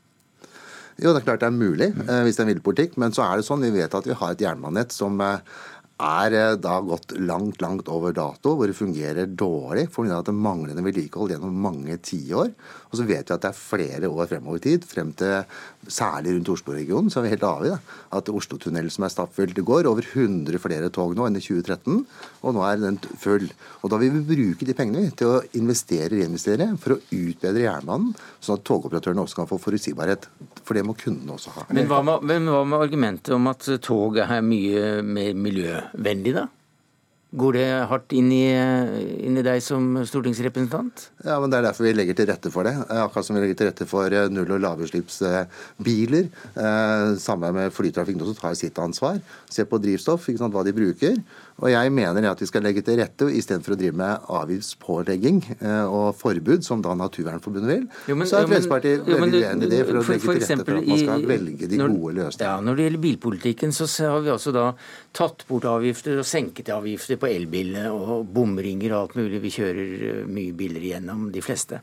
S10: Jo, det er klart det er mulig eh, hvis det er en politikk, men så er det sånn, vi vet at vi har et jernbanenett som eh, er da gått langt, langt over dato, hvor det fungerer dårlig pga. det det manglende vedlikehold gjennom mange tiår. Og så vet vi at det er flere år fremover i tid, frem til særlig rundt Oslo-regionen, så er vi helt avhengig av at Oslo-tunnelen som er stappfull. Det går over 100 flere tog nå enn i 2013, og nå er den full. Og da vil vi bruke de pengene til å investere og reinvestere for å utbedre jernbanen, sånn at togoperatørene også kan få forutsigbarhet. For det må kundene også ha.
S2: Men hva med, men hva med argumentet om at tog er mye mer miljøvennlig, da? Går det hardt inn i, inn i, deg som stortingsrepresentant?
S10: Ja, men Det er derfor vi legger til rette for det. Akkurat som vi legger til rette for eh, null- og lavutslippsbiler. Eh, samme med flytrafikken også tar sitt ansvar. Se på drivstoff, hva de bruker. Og jeg mener at vi skal legge til rette istedenfor å drive med avgiftspålegging eh, og forbud, som da Naturvernforbundet vil. Jo, men, så er Fremskrittspartiet veldig uenig i det for å legge for til rette for at man skal i, velge de når, gode løsningene.
S2: Ja, Når det gjelder bilpolitikken, så har vi altså da tatt bort avgifter og senket avgifter på elbilene og bomringer og alt mulig. Vi kjører eh, mye biler igjennom, de fleste.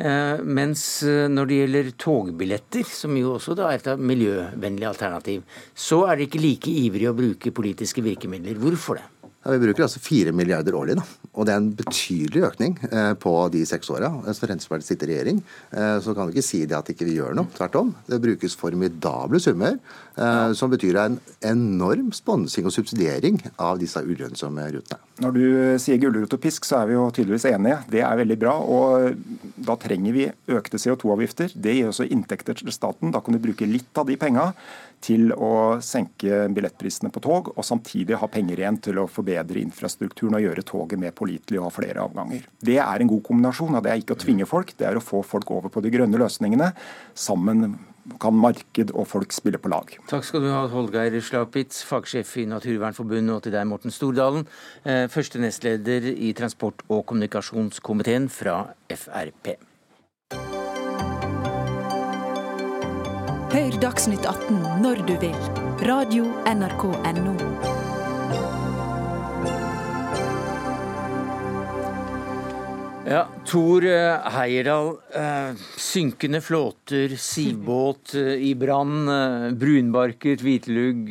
S2: Eh, mens eh, når det gjelder togbilletter, som jo også er et miljøvennlig alternativ, så er det ikke like ivrig å bruke politiske virkemidler. Hvorfor det?
S10: Ja, vi bruker altså fire milliarder årlig, da. Og det er en betydelig økning eh, på de seks åra. Så Fremskrittspartiet sitter i regjering, eh, så kan vi ikke si det at ikke vi gjør noe. Tvert om. Det brukes formidable summer, eh, som betyr en enorm sponsing og subsidiering av disse ulønnsomme rutene.
S9: Når du sier gulrot og pisk, så er vi jo tydeligvis enige. Det er veldig bra. og Da trenger vi økte CO2-avgifter. Det gir også inntekter til staten. Da kan du bruke litt av de penga til å senke billettprisene på tog, og samtidig ha penger igjen til å forbedre infrastrukturen og gjøre toget mer pålitelig og ha flere avganger. Det er en god kombinasjon. og Det er ikke å tvinge folk, det er å få folk over på de grønne løsningene. Sammen kan marked og folk spille på lag.
S2: Takk skal du ha, Holgeir Slapitz, fagsjef i Naturvernforbundet, og til deg, Morten Stordalen, eh, første nestleder i transport- og kommunikasjonskomiteen fra Frp.
S1: Hør Dagsnytt 18 når du vil. Radio NRK Radio.nrk.no.
S2: Ja, Tor eh, Heyerdahl. Eh, synkende flåter, sivbåt eh, i brann, brunbarket hvitlugg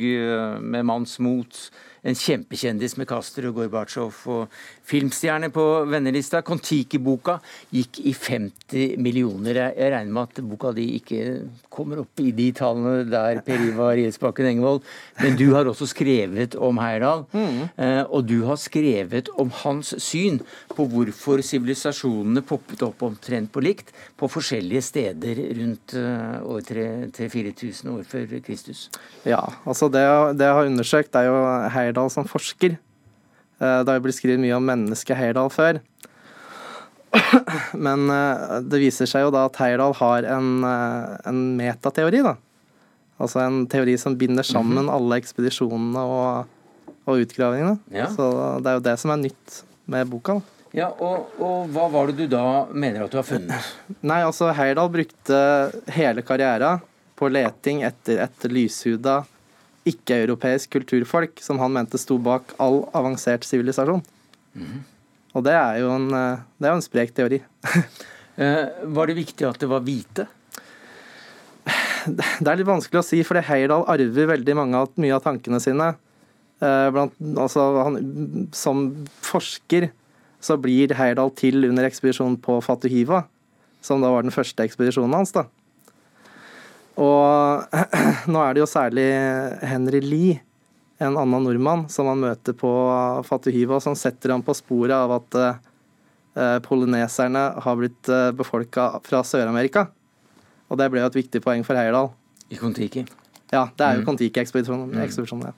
S2: med manns mot en kjempekjendis med Kaster og Gorbatsjov og filmstjerne på vennelista. Kon-Tiki-boka gikk i 50 millioner. Jeg regner med at boka di ikke kommer opp i de tallene der Per Ivar Gjesbakken Engevold, men du har også skrevet om Heyerdahl. Mm. Eh, og du har skrevet om hans syn på hvorfor sivilisasjonene poppet opp omtrent på likt på forskjellige steder rundt eh, år 3000-4000 år før Kristus.
S11: Ja, altså det, det jeg har undersøkt, er jo Heyerdahl Heyerdahl som forsker. Eh, det har jo blitt skrevet mye om mennesket Heyerdahl før. Men eh, det viser seg jo da at Heyerdahl har en, eh, en metateori, da. Altså en teori som binder sammen mhm. alle ekspedisjonene og, og utgravingene. Ja. Så det er jo det som er nytt med boka. da.
S2: Ja, og, og, hva var det du da mener at du har funnet?
S11: Nei, altså Heyerdahl brukte hele karrieren på leting etter et lyshuda ikke-europeisk kulturfolk som han mente sto bak all avansert sivilisasjon. Mm. Og det er jo en, eh, det er en sprek teori.
S2: Eh, var det viktig at det var hvite?
S11: Det er litt vanskelig å si, for Heyerdahl arver veldig mange av, mye av tankene sine. Eh, blant, altså, han, som forsker så blir Heyerdahl til under ekspedisjonen på Fatuhiva, som da var den første ekspedisjonen hans. da. Og nå er det jo særlig Henry Lee, en annen nordmann, som han møter på Fatuhiva, som setter ham på sporet av at polyneserne har blitt uh, befolka fra Sør-Amerika. Og det ble jo et viktig poeng for Heyerdahl.
S2: I Kon-Tiki?
S11: Ja, det er jo mm. Kon-Tiki-ekspedisjonen. Mm. Ja.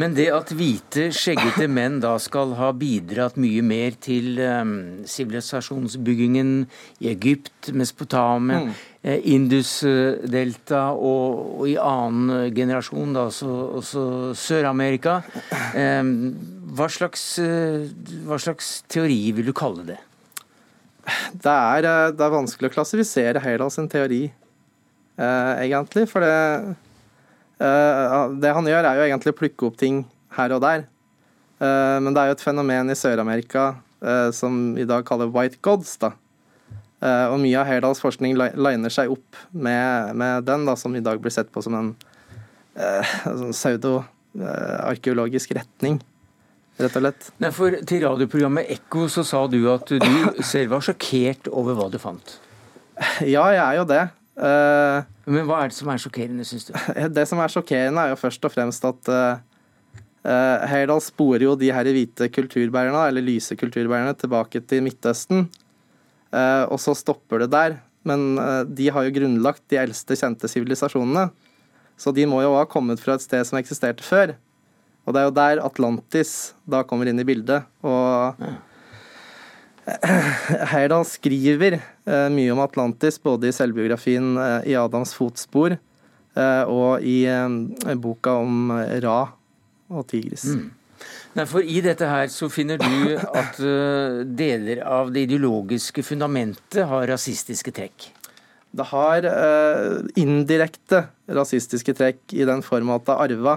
S2: Men det at hvite, skjeggete menn da skal ha bidratt mye mer til ehm, sivilisasjonsbyggingen um, i Egypt, Mesopotamia, mm. eh, Indusdelta og, og, i annen generasjon da også, også Sør-Amerika. eh, hva, slags, uh, hva slags teori vil du kalle det?
S11: Det er, eh, det er vanskelig å klassifisere Heyerdahl en teori, eh, egentlig. For det Eh, det han gjør, er jo egentlig å plukke opp ting her og der. Eh, men det er jo et fenomen i Sør-Amerika eh, som i dag kaller white gods. da. Og mye av Heyerdahls forskning liner seg opp med, med, den, da, som i dag blir sett på som en sånn pseudo-arkeologisk retning. Rett og slett.
S2: Nei, for Til radioprogrammet Ekko så sa du at du selv var sjokkert over hva du fant.
S11: Ja, jeg er jo det.
S2: Uh, Men hva er det som er sjokkerende, syns du?
S11: Det som er sjokkerende, er jo først og fremst at uh, uh, Heyerdahl sporer jo de her hvite kulturbærerne, eller lyse kulturbærerne, tilbake til Midtøsten. Uh, og så stopper det der. Men de har jo grunnlagt de eldste kjente sivilisasjonene. Så de må jo ha kommet fra et sted som eksisterte før. Og det er jo der Atlantis da kommer inn i bildet. Og ja. Heyerdahl skriver eh, mye om Atlantis, både i selvbiografien eh, 'I Adams fotspor' eh, og i boka om Ra og Tigris. Mm.
S2: Nei, for I dette her så finner du at deler av det ideologiske fundamentet har rasistiske trekk.
S11: Det har indirekte rasistiske trekk i den form at det er arva.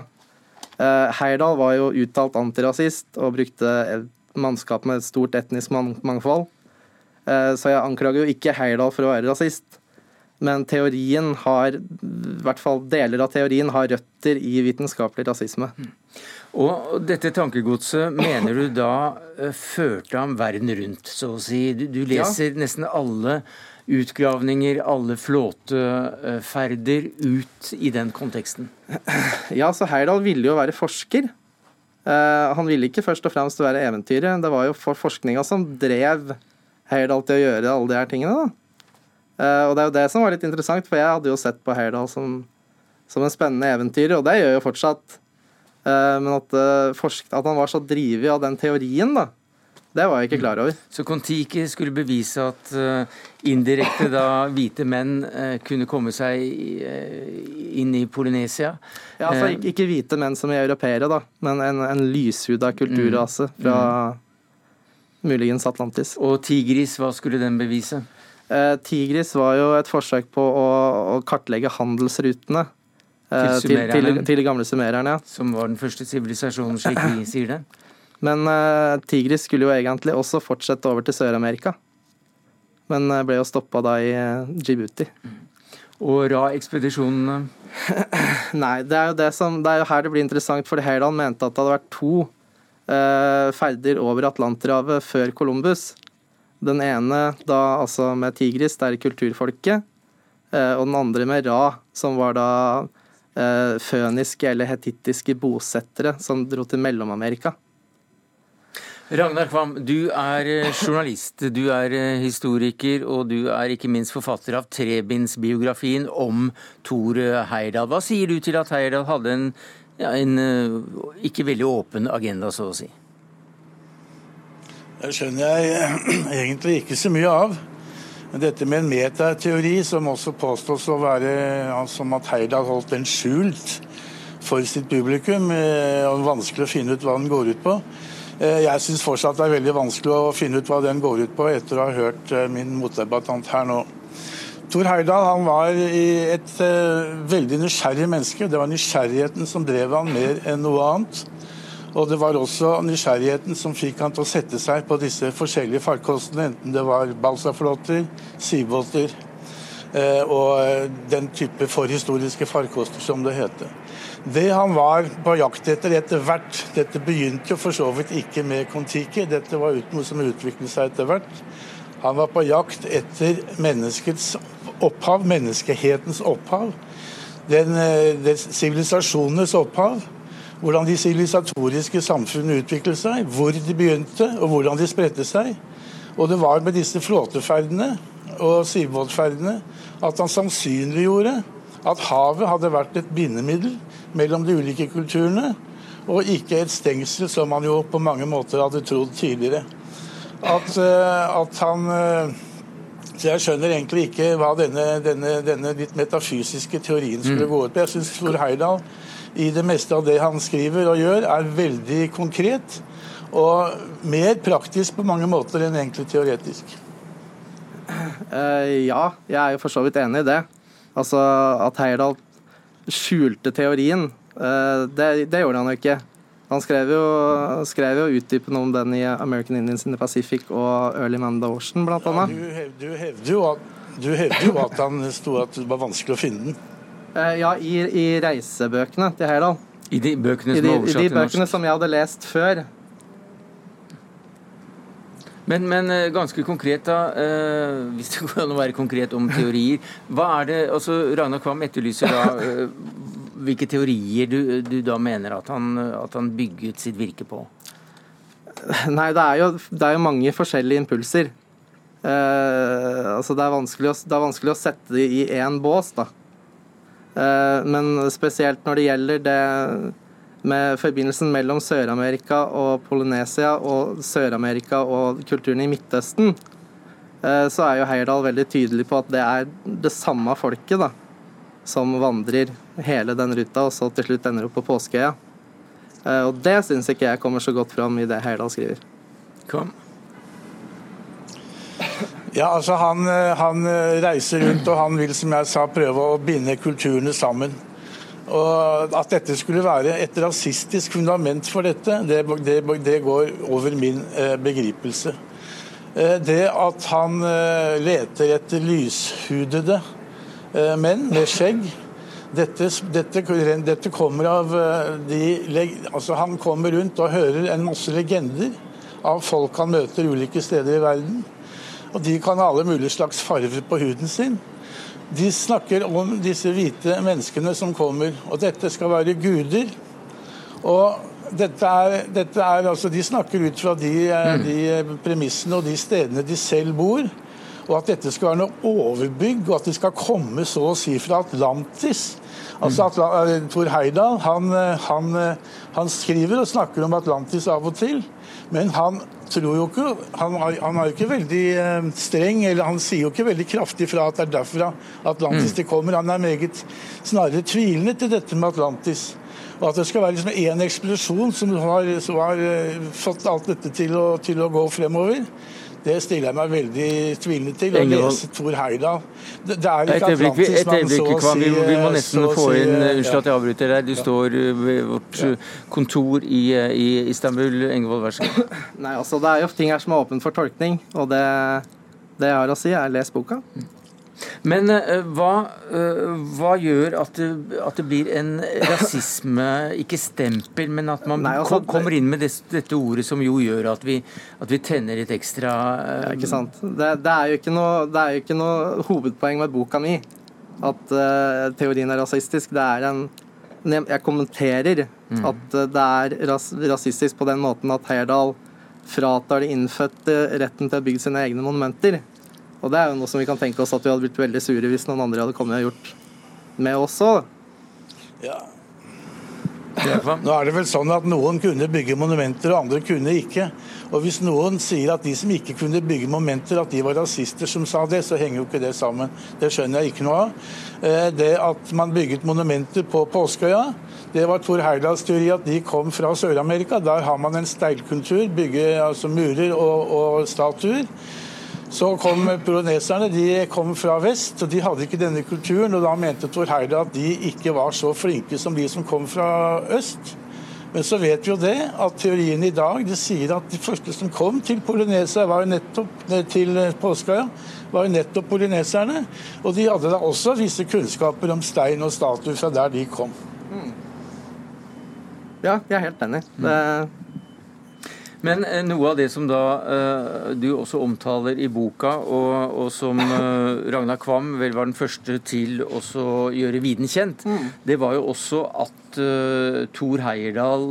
S11: Heyerdahl var jo uttalt antirasist og brukte mannskap med et stort etnisk mangfold. Eh, så jeg anklager jo ikke Heyerdahl for å være rasist. Men teorien har, i hvert fall deler av teorien har røtter i vitenskapelig rasisme.
S2: Og dette tankegodset mener du da eh, førte ham verden rundt, så å si. Du, du leser ja. nesten alle utgravninger, alle flåteferder ut i den konteksten?
S11: Ja, så Heyerdahl ville jo være forsker. Eh, han ville ikke først og fremst være eventyrer. Det var jo for forskninga som drev Heyerdahl til å gjøre alle de her tingene. da. Uh, og det er jo det som var litt interessant, for jeg hadde jo sett på Heyerdahl som, som en spennende eventyr, og det gjør jo fortsatt. Uh, men at, at, han var så drivig av den teorien, da, det var jeg ikke klar over.
S2: Så Kon-Tiki skulle bevise at uh, indirekte da hvite menn uh, kunne komme seg uh, inn i Polynesia?
S11: Ja, altså ikke, ikke, hvite menn som er europeere, da, men en, en lyshuda kulturrase mm. fra mm. muligens Atlantis.
S2: Og tigris, hva skulle den bevise?
S11: tigris var jo et forsøk på å, å kartlegge handelsrutene. Til, til, til, til, de gamle sumererne. Ja.
S2: Som var den første sivilisasjonen, slik vi sier det?
S11: Men uh, Tigris skulle jo egentlig også fortsette over til Sør-Amerika. Men uh, ble jo stoppa da i uh, Djibouti.
S2: Og Ra-ekspedisjonene?
S11: Nei, det er, jo det, som, det er jo her det blir interessant, for Heyerdahl mente at det hadde vært to uh, ferder over Atlanterhavet før Columbus. Den ene da altså med Tigris, det er kulturfolket, uh, og den andre med Ra, som var da uh, føniske eller hetittiske bosettere som dro til Mellom-Amerika.
S2: Ragnar Kvam, du er eh, journalist, du er eh, historiker, og du er ikke minst forfatter av trebindsbiografien om Thor Heyerdahl. Hva sier du til at Heyerdahl hadde en, ja, en eh, ikke veldig åpen agenda, så å si?
S12: Det skjønner jeg egentlig ikke så mye av. Dette med en metateori, som også påstås å være som at Heyerdahl holdt den skjult for sitt publikum, og vanskelig å finne ut hva den går ut på. Eh, jeg syns fortsatt det er veldig vanskelig å finne ut hva den går ut på, etter å ha hørt eh, min motdebattant her nå. Tor Heyerdahl han var et uh, veldig nysgjerrig menneske. Det var nysgjerrigheten som drev han mer enn noe annet. Og det var også nysgjerrigheten som fikk han til å sette seg på disse forskjellige farkostene, enten det var balsaflåter, sivbåter og den type forhistoriske farkoster, som det heter. Det han var på jakt etter etter hvert Dette begynte jo for så vidt ikke med Kon-Tiki, dette var noe som utviklet seg etter hvert. Han var på jakt etter menneskets opphav, menneskehetens opphav. Den, eh, sivilisasjonenes opphav. Hvordan de sivilisatoriske samfunnene utviklet seg, hvor de begynte og hvordan de spredte seg. Og det var med disse flåteferdene og sivbåtferdene at han sannsynliggjorde at havet hadde vært et bindemiddel mellom de ulike kulturene, og ikke et stengsel, som man jo på mange måter hadde trodd tidligere. At, eh, at han eh, Så jeg skjønner egentlig ikke hva denne, denne, denne litt metafysiske teorien skulle mm. gå ut på. Jeg syns Thor Heyerdahl i det meste av det han skriver og gjør, er veldig konkret. Og mer praktisk på mange måter enn egentlig teoretisk.
S11: Uh, ja, jeg er jo for så vidt enig i det. Altså at Heyerdahl skjulte teorien. Eh, det, det gjorde han jo ikke. Han skrev jo, skrev jo utdypende om den i American Indians in the Pacific og Early Manda Ocean, blant annet.
S12: Ja, du, du hevder jo at, jo at han sto at det var vanskelig å finne den.
S11: Eh, ja, i, i reisebøkene til Heyerdahl.
S2: I de bøkene som er oversatt
S11: til norsk? I de bøkene som jeg hadde lest før.
S2: Men, men, eh, ganske konkret, da, eh, hvis det går an å være konkret om teorier. Hva er det, altså Ragnar Kvam etterlyser da eh, hvilke teorier du, du, da mener at han, at han bygget sitt virke på?
S11: Nei, det er jo, det er jo mange forskjellige impulser. Eh, altså det er, å, det er, vanskelig å, sette det i én bås, da. Eh, men spesielt når det gjelder det med forbindelsen mellom Sør-Amerika og Polynesia og Sør-Amerika og kulturen i Midtøsten, eh, så er jo Heyerdahl veldig tydelig på at det er det samme folket da, som vandrer hele den ruta, og så til slutt ender opp på Påskeøya. Eh, og det syns ikke jeg kommer så godt fram i det Heyerdahl skriver.
S2: Kom.
S12: Ja, altså han, eh, han reiser rundt og han vil, som jeg sa, prøve å binde kulturene sammen. Og At dette skulle være et rasistisk fundament for dette, det, det, det går over min eh, begripelse. Eh, det at han eh, leter etter lyshudede menn med skjegg dette, dette, dette, kommer av de altså Han kommer rundt og hører en masse legender av folk han møter ulike steder i verden. Og de kan ha alle mulige slags farver på huden sin. De snakker om disse hvite menneskene som kommer, og dette skal være guder. Og dette er, dette er altså, De snakker ut fra de, eh, mm. de, premissene og de stedene de selv bor. og at dette skal være noe overbygg, og at det skal komme så å si fra Atlantis. Altså Atla Tor Heyerdahl han, han, han, skriver og snakker om Atlantis av og til, men han tror jo ikke Han, han er jo ikke veldig streng, eller han sier jo ikke veldig kraftig fra at det er derfra Atlantis mm. det kommer. Han er meget snarere tvilende til dette med Atlantis. Og at det skal være liksom én eksplosjon som har, som har, eh, fått alt dette til å, til å, gå fremover, det stiller jeg meg veldig tvilende til. Å lese Tor Heyerdahl. Det, det, er ikke Atlantis,
S2: et øyeblikk, Kvam. Vi, vi, må nesten få inn eh, Unnskyld at jeg avbryter deg. Du står eh, ved vårt kontor i, i Istanbul. Engevold, vær så god.
S11: Nei, altså, det er jo ting her som er åpent for tolkning, og det, det jeg har å si, er les boka.
S2: Men uh, hva, uh, hva, gjør at det, at det, blir en rasisme, ikke stempel, men at man Nei, altså, kommer inn med det, dette ordet som jo gjør at vi, at vi tenner litt ekstra uh,
S11: Ikke sant. Det, det, er jo ikke noe, det er jo ikke noe hovedpoeng med boka mi at teorien er rasistisk. Det er en Jeg kommenterer mm. at det er ras, rasistisk på den måten at Heyerdahl fratar de innfødte retten til å bygge sine egne monumenter. Og det er jo noe som vi kan tenke oss at vi hadde blitt veldig sure hvis noen andre hadde kommet og gjort med oss òg.
S12: Ja. Nå er det vel sånn at noen kunne bygge monumenter, og andre kunne ikke. Og Hvis noen sier at de som ikke kunne bygge monumenter, at de var rasister som sa det, så henger jo ikke det sammen. Det skjønner jeg ikke noe av. Eh, det at man bygget monumenter på Påskeøya, det var Tor Heyerdahls teori at de kom fra Sør-Amerika. Der har man en steilkultur, bygge altså murer og, og statuer. Så kom poloneserne. De kom fra vest, og de hadde ikke denne kulturen. og Da mente Tor Heyerdahl at de ikke var så flinke som de som kom fra øst. Men så vet vi jo det, at teorien i dag det sier at de første som kom til Polynesia, var jo nettopp til Påskeøya, var jo nettopp polyneserne. Og de hadde da også visse kunnskaper om stein og statuer fra der de kom. Mm.
S11: Ja, jeg er helt enig. Det
S2: men eh, noe av det som da uh, du også omtaler i boka, og, og som uh, Ragnar Kvam vel var den første til å gjøre viden kjent, mm. det var jo også at uh, Thor Heyerdahl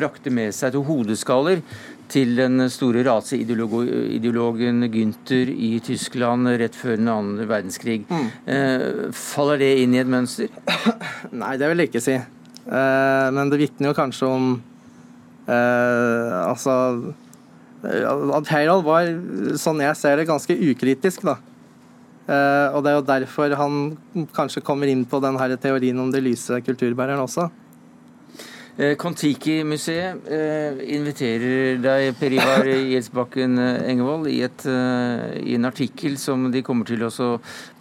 S2: brakte med seg to hodeskaller til den store raseideologen Günther i Tyskland rett før den andre verdenskrig. Mm. faller det inn i et mønster?
S11: Nei, det vil jeg ikke si. men det vitner jo kanskje om Eh, altså At Harald var, sånn jeg ser det, ganske ukritisk, da. Eh, og det er jo derfor han kanskje kommer inn på den her teorien om de lyse kulturbærerne også.
S2: Eh, Kon-Tiki-museet eh, inviterer deg, Per Ivar Gjelsbakken eh, Engevold, i, et, i, en artikkel som de kommer til å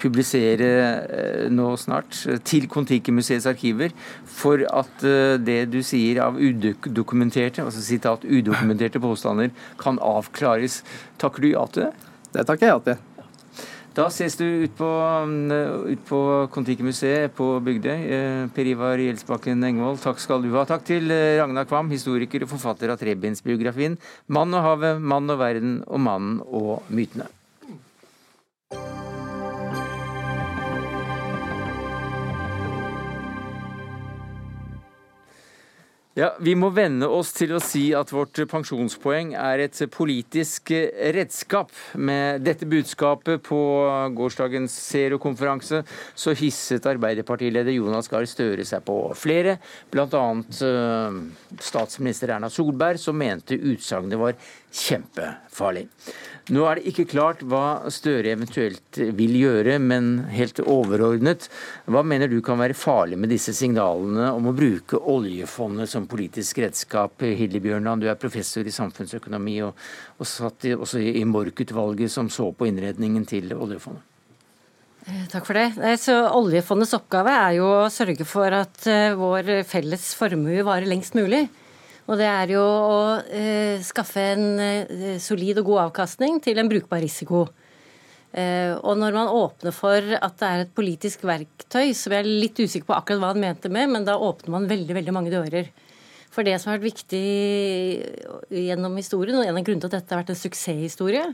S2: publisere nå snart, til Kon-Tiki-museets arkiver, for at det du sier av udokumenterte, altså sitat udokumenterte påstander kan avklares. Takker du ja til det?
S11: Det takker jeg ja til.
S2: Da ses du ut på, mm, ut på Kon-Tiki-museet på Bygdøy. Eh, per Ivar Gjelsbakken Engvold, takk skal du ha. Takk til Ragna Ragnar Kvam, historiker og forfatter av trebindsbiografien 'Mann og havet, mann og verden' og 'Mannen og mytene'. Ja, Vi må venne oss til å si at vårt pensjonspoeng er et politisk redskap. Med dette budskapet på gårsdagens Zero-konferanse så hisset Arbeiderpartileder Jonas Gahr Støre seg på flere, bl.a. Eh, statsminister Erna Solberg, som mente utsagnet var kjempefarlig. Nå er det ikke klart hva Støre eventuelt vil gjøre, men helt overordnet, hva mener du kan være farlig med disse signalene om å bruke oljefondet som politisk redskap? Hilde Bjørnland, du er professor i samfunnsøkonomi og, og satt i, også i Mork-utvalget som så på innredningen til oljefondet.
S13: Eh, takk for det. Så Oljefondets oppgave er jo å sørge for at eh, vår felles formue varer lengst mulig. Og det er jo å eh, skaffe en eh, solid og god avkastning til en brukbar risiko. Eh, og når man åpner for at det er et politisk verktøy, jeg er litt usikker på akkurat hva han mente med, men da åpner man veldig, veldig mange dører. For det som har vært viktig gjennom historien, og en av grunnene til at dette har vært en suksesshistorie,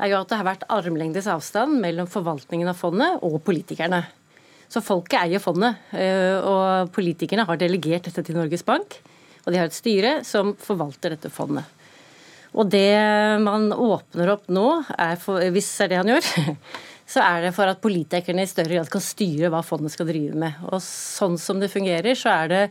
S13: er jo at det har vært armlengdes avstand mellom forvaltningen av fondet og politikerne. Så folket eier fondet, eh, og politikerne har delegert dette til Norges Bank. Og de har et styre som forvalter dette fondet. Og det man åpner opp nå, for, hvis det er det han gjør, så er det for at politikerne i større grad kan styre hva fondet skal drive med. Og sånn som det fungerer, så er det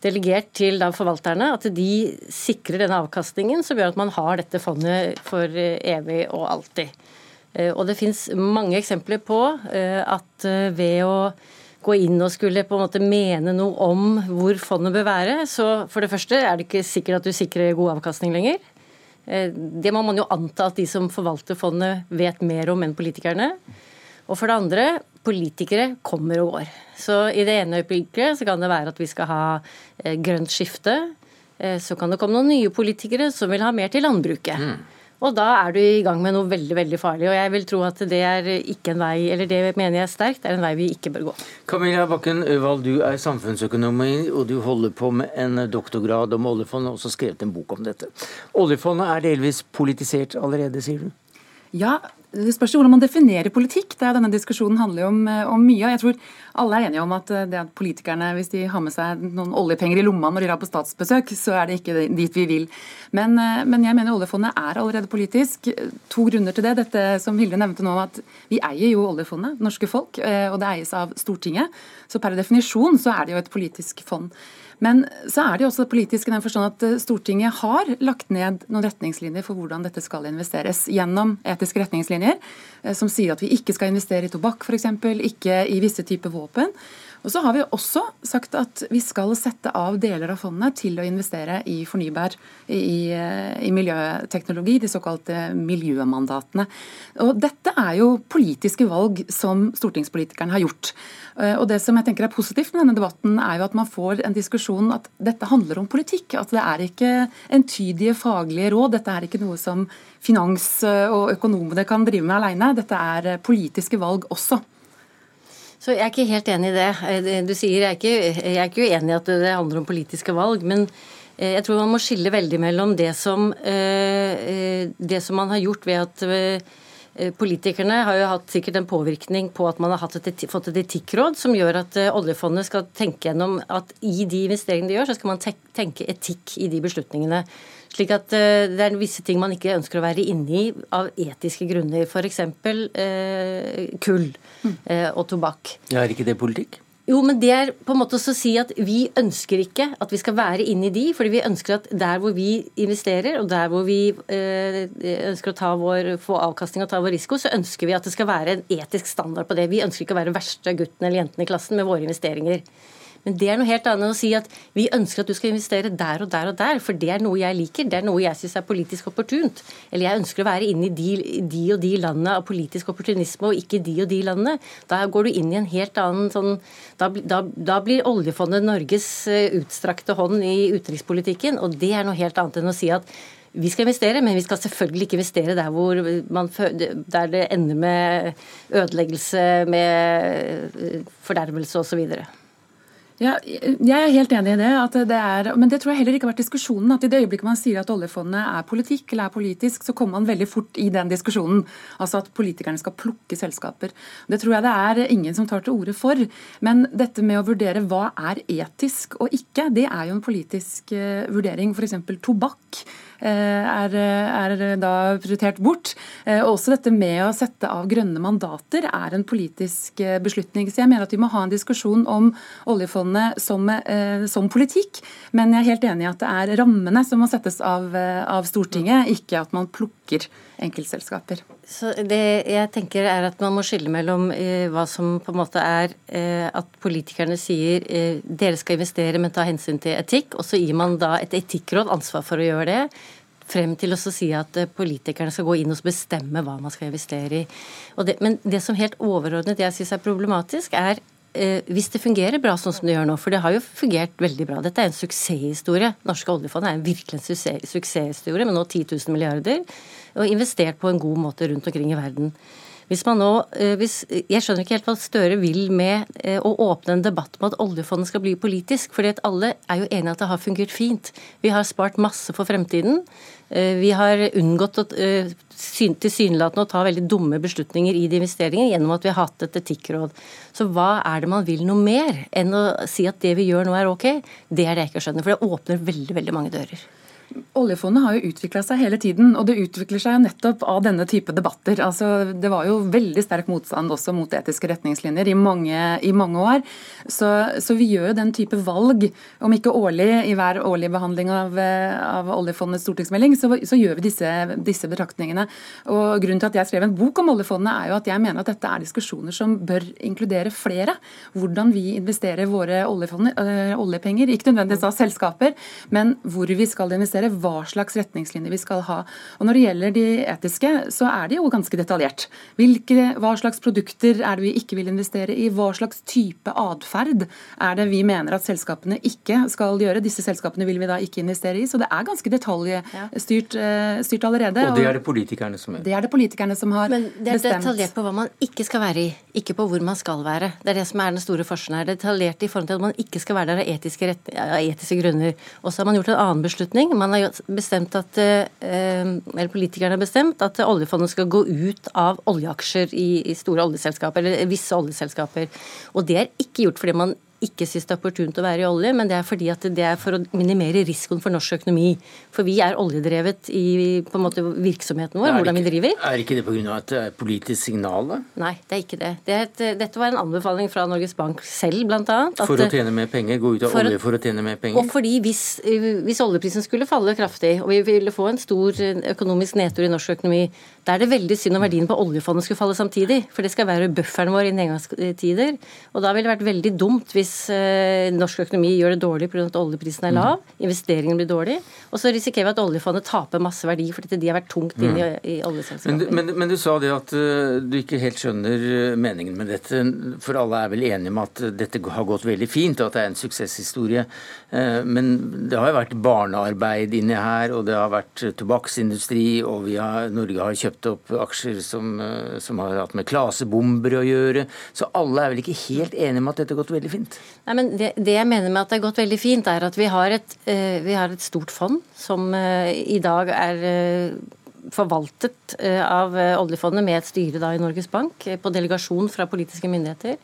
S13: delegert til forvalterne at de sikrer denne avkastningen, som gjør at man har dette fondet for evig og alltid. Eh, og det fins mange eksempler på eh, at eh, ved å gå inn og skulle på en måte mene noe om hvor fondet bør være, så for det første er det ikke sikkert at du sikrer god avkastning lenger. Det må man jo anta at de som forvalter fondet vet mer om enn politikerne. Og for det andre, politikere kommer og går. Så i det ene øyeblikket så kan det være at vi skal ha grønt skifte. Så kan det komme noen nye politikere som vil ha mer til landbruket. Mm. Og da er du i gang med noe veldig veldig farlig. Og jeg vil tro at det er ikke en vei, eller det mener jeg sterkt, er en vei vi ikke bør gå.
S2: Camilla Bakken Øvald, du er samfunnsøkonom, og du holder på med en doktorgrad om oljefondet, og også skrevet en bok om dette. Oljefondet er delvis politisert allerede, sier du?
S14: Ja, det spørs hvordan man definerer politikk. Det er Denne diskusjonen handler om, eh, om, mye. jeg tror Alle er enige om at eh, det at politikerne, hvis de har med seg noen oljepenger i lomma når de drar på statsbesøk, så er det ikke dit vi vil. Men, eh, men jeg mener oljefondet er allerede politisk. To grunner til det. Dette som Hilde nevnte nå, at vi eier jo oljefondet, norske folk, og det eies av Stortinget. Så per definisjon så er det jo et politisk fond. Men så er det jo også politisk i den forstand at eh, Stortinget har lagt ned noen retningslinjer for hvordan dette skal investeres, gjennom etiske retningslinjer eh, som sier at vi ikke skal investere i tobakk f.eks., ikke i visse typer våpen. Og så har vi også sagt at vi skal sette av deler av fondet til å investere i fornybar, i, i miljøteknologi, de såkalte miljømandatene. Og dette er jo politiske valg som stortingspolitikerne har gjort. Eh, og det som jeg tenker er positivt med denne debatten, er jo at man får en diskusjon at dette handler om politikk. At det er ikke entydige faglige råd. Dette er ikke noe som finans- og økonomene kan drive med alene. Dette er politiske valg også.
S13: Så Jeg er ikke helt enig i det. Eh, du sier, Jeg er ikke, jeg er ikke uenig i at det handler om politiske valg. men eh, jeg tror man må skille veldig mellom det som, det som man har gjort ved at Eh, politikerne har jo hatt sikkert en påvirkning på at man har et, fått et etikkråd som gjør at eh, oljefondet skal tenke gjennom at i de investeringene de gjør, så skal man tenke etikk i de beslutningene. Slik at eh, det er visse ting man ikke ønsker å være inne i av etiske grunner. F.eks. Eh, kull mm. eh, og tobakk.
S2: Ja, Er ikke det politikk?
S13: Jo, men det er på en måte å si at vi ønsker ikke at vi skal være inne i de, fordi vi ønsker at der hvor vi investerer, og der hvor vi eh, ønsker å vår, få avkastning og ta vår risiko, så ønsker vi at det skal være en etisk standard på det. Vi ønsker ikke å være verste gutten eller jenten i klassen med våre investeringer. Men det er noe helt annet enn å si at vi ønsker at du skal investere der og der og der, for det er noe jeg liker. Det er noe jeg syns er politisk opportunt. Eller jeg ønsker å være inne i de, de, og de landene av politisk opportunisme, og ikke de og de landene. Da går du inn i en helt annen sånn Da, da, da blir oljefondet Norges eh, utstrakte hånd i utenrikspolitikken, og det er noe helt annet enn å si at vi skal investere, men vi skal selvfølgelig ikke investere der hvor man, der det ender med ødeleggelse, med eh, fordervelse osv.
S14: Ja, jeg er helt enig i det, det er, men det tror jeg heller ikke har vært diskusjonen. at I det øyeblikket man sier at oljefondet er politikk eller er politisk, så kommer man veldig fort i den diskusjonen. Altså at politikerne skal plukke selskaper. Det tror jeg det er ingen som tar til orde for. Men dette med å vurdere hva er etisk og ikke, det er jo en politisk uh, vurdering. F.eks. tobakk Eh, er, er da prioritert bort. Eh, også dette med å sette av grønne mandater er en politisk eh, beslutning. Så jeg mener at vi må ha en diskusjon om oljefondet som, som politikk. Men jeg er helt enig i at det er rammene som må settes av, av Stortinget, ikke at man plukker enkeltselskaper.
S13: Så det jeg tenker er at Man må skille mellom eh, hva som på en måte er eh, at politikerne sier eh, dere skal investere, men ta hensyn til etikk. Og så gir man da et etikkråd ansvar for å gjøre det. Frem til å si at eh, politikerne skal gå inn og bestemme hva man skal investere i. Det, men det som helt overordnet jeg syns er problematisk, er hvis det fungerer bra sånn som det gjør nå, for det har jo fungert veldig bra. Dette er en suksesshistorie. Norske oljefond er en virkelig en suksesshistorie med nå 10 000 milliarder og investert på en god måte rundt omkring i verden. Hvis man nå, eh, hvis, jeg skjønner ikke helt hva Støre vil med eh, å åpne en debatt om at oljefondet skal bli politisk. fordi at alle er jo enige at det har fungert fint. Vi har spart masse for fremtiden. Eh, vi har unngått å tilsynelatende å ta veldig dumme beslutninger i de investeringene gjennom at vi har hatt et etikkråd. Så hva er det man vil noe mer enn å si at det vi gjør nå er ok? Det er det jeg ikke skjønner. For det åpner veldig, veldig mange dører.
S14: Oljefondet har jo utvikla seg hele tiden, og det utvikler seg nettopp av denne type debatter. Altså, det var jo veldig sterk motstand også mot etiske retningslinjer i mange, i mange år. Så, så, vi gjør jo den type valg, om ikke årlig i hver årlig behandling av, av oljefondets stortingsmelding, så, så gjør vi disse, disse, betraktningene. Og Grunnen til at jeg skrev en bok om oljefondet, er jo at jeg mener at dette er diskusjoner som bør inkludere flere. Hvordan vi investerer våre øh, oljepenger, ikke nødvendigvis av selskaper, men hvor vi skal investere hva slags retningslinjer vi skal ha. Og Når det gjelder de etiske, så er de jo ganske detaljert. Hvilke, hva slags produkter er det vi ikke vil investere i? Hva slags type atferd er det vi mener at selskapene ikke skal gjøre? Disse selskapene vil vi da ikke investere i. Så det er ganske detaljstyrt uh, styrt allerede.
S2: Og det er det politikerne som
S14: gjør? Det er det politikerne som har
S13: bestemt. Men det er bestemt. detaljert på hva man ikke skal være i, ikke på hvor man skal være. Det er det som er den store forskjellen her. Det er detaljert i forhold til at man ikke skal være der av etiske, etiske grunner. Og så har man gjort en annen beslutning. Man har bestemt at, eh, eller Politikerne har bestemt at oljefondet skal gå ut av oljeaksjer i, i store oljeselskaper, eller visse oljeselskaper. Og det er ikke gjort fordi man ikke syns det er opportunt å være i olje, men det er fordi at det er for å minimere risikoen for norsk økonomi. For vi er oljedrevet i på en måte virksomheten vår, hvordan vi driver.
S2: Er ikke det pga. et eh, politisk signal, da?
S13: Nei, det er ikke det. det er et, dette var en anbefaling fra Norges Bank selv, bl.a.
S2: For å tjene mer penger? Gå ut av for, olje for å tjene mer penger?
S13: Og fordi hvis, hvis oljeprisen skulle falle kraftig, og vi ville få en stor økonomisk nedtur i norsk økonomi, da er det veldig synd om verdien på oljefondet skulle falle samtidig. For det skal være bufferen vår i nedgangstider. Og da ville det vært veldig dumt hvis eh, norsk økonomi gjør det dårlig pga. at oljeprisen er lav, mm. investeringene blir dårlig, og så risikerer vi at oljefondet taper masse verdi fordi de har vært tungt inne i, mm. i oljeselskaper.
S2: Men, men, men, du sa det at uh, du ikke helt skjønner eh, meningen med dette. For alle er vel enige om at dette har gått veldig fint, og at det er en suksesshistorie. Men det har jo vært barnearbeid inni her, og det har vært tobakksindustri, og har, Norge har kjøpt kjøpt opp aksjer som, eh, som, har hatt med klasebomber å gjøre. Så alle er vel ikke helt enige med at dette har gått veldig fint?
S13: Nei, men det, det, jeg mener med at det har gått veldig fint, er at vi har et, uh, vi har et stort fond som uh, i dag er forvaltet av oljefondet med et styre i Norges Bank, på delegasjon fra politiske myndigheter.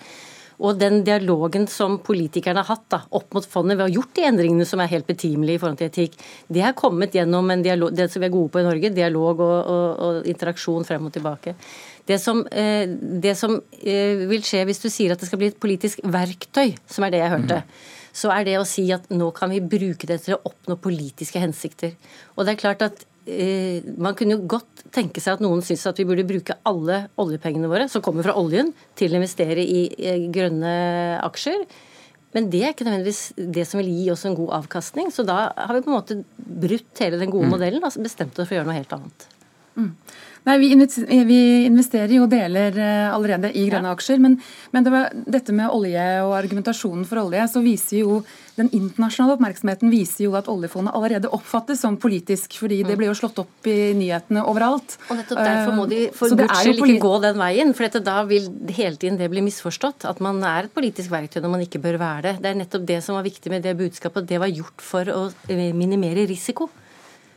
S13: Og den dialogen som politikerne har hatt da, opp mot fondet ved å ha gjort de endringene som er helt betimelige i forhold til etikk, det har kommet gjennom en dialog, det som vi er gode på i Norge, dialog og, og, og interaksjon frem og tilbake. Det som, eh, det som, eh, vil skje hvis du sier at det skal bli et politisk verktøy, som er det jeg hørte, mm. så er det å si at nå kan vi bruke det til å oppnå politiske hensikter. Og det er klart at man kunne jo godt tenke seg at noen syns at vi burde bruke alle oljepengene våre som kommer fra oljen, til å investere i grønne aksjer. Men det er ikke nødvendigvis det som vil gi oss en god avkastning. Så da har vi på en måte brutt hele den gode mm. modellen og altså bestemt oss for å gjøre noe helt annet.
S14: Mm. Nei, Vi investerer jo deler eh, allerede i grønne ja. aksjer. Men, men det var, dette med olje og argumentasjonen for olje, så viser jo den internasjonale oppmerksomheten viser jo at oljefondet allerede oppfattes som politisk. fordi det mm. blir jo slått opp i nyhetene overalt.
S13: Og nettopp Derfor må de eh, for guds skyld ikke gå den veien. For da vil hele tiden det bli misforstått. At man er et politisk verktøy når man ikke bør være det. Det er nettopp det som var viktig med det budskapet. Det var gjort for å eh, minimere risiko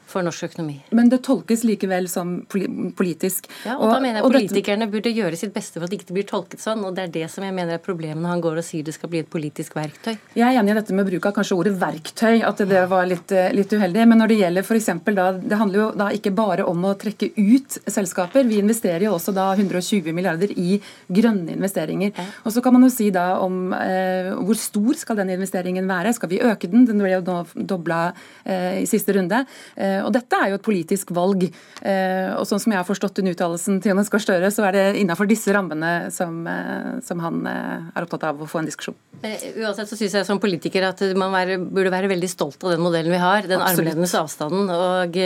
S13: for norsk økonomi.
S14: Men det tolkes likevel som politisk.
S13: Ja, og, og da mener jeg Politikerne dette... burde gjøre sitt beste for at det ikke blir tolket sånn. og Det er det som jeg mener er problemet når han går og sier det skal bli et politisk verktøy.
S14: Jeg er enig i dette med bruk av kanskje ordet verktøy, at det var litt, eh, litt uheldig. Men når det gjelder f.eks. da Det handler jo da ikke bare om å trekke ut selskaper. Vi investerer jo også da 120 milliarder i grønne investeringer. Ja. Og så kan man jo si da om eh, hvor stor skal den investeringen være. Skal vi øke den? Den ble jo nå dobla eh, i siste runde. Eh, Eh, og dette er jo et politisk valg. Eh, og sånn som jeg har forstått den uttalelsen til Jonas Gahr Støre, så er det innafor disse rammene som, eh, som, han er opptatt av å få en diskusjon.
S13: Uansett så syns jeg som politiker at man være, burde være veldig stolt av den modellen vi har. Den armlengdes avstanden. Og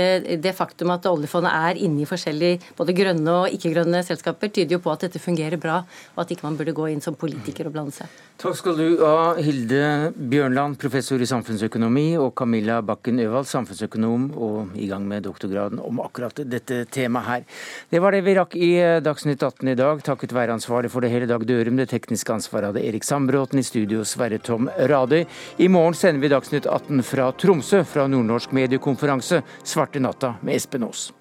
S13: det faktum at oljefondet er inne i forskjellige både grønne og ikke-grønne selskaper, tyder jo på at dette fungerer bra, og at ikke man burde gå inn som politiker og blande seg.
S2: Takk skal du ha, Hilde Bjørnland, professor i samfunnsøkonomi, og Camilla Bakken Øvald, samfunnsøkonom og i gang med doktorgraden om akkurat dette temaet her. Det var det vi rakk i eh, Dagsnytt 18 i dag, takket være ansvarlig for det hele Dag Dørum. Det tekniske ansvaret hadde Erik Sandbråten, i studio Sverre Tom Radøy. I morgen sender vi Dagsnytt 18 fra Tromsø, fra Nordnorsk mediekonferanse Svarte natta med Espen Aas.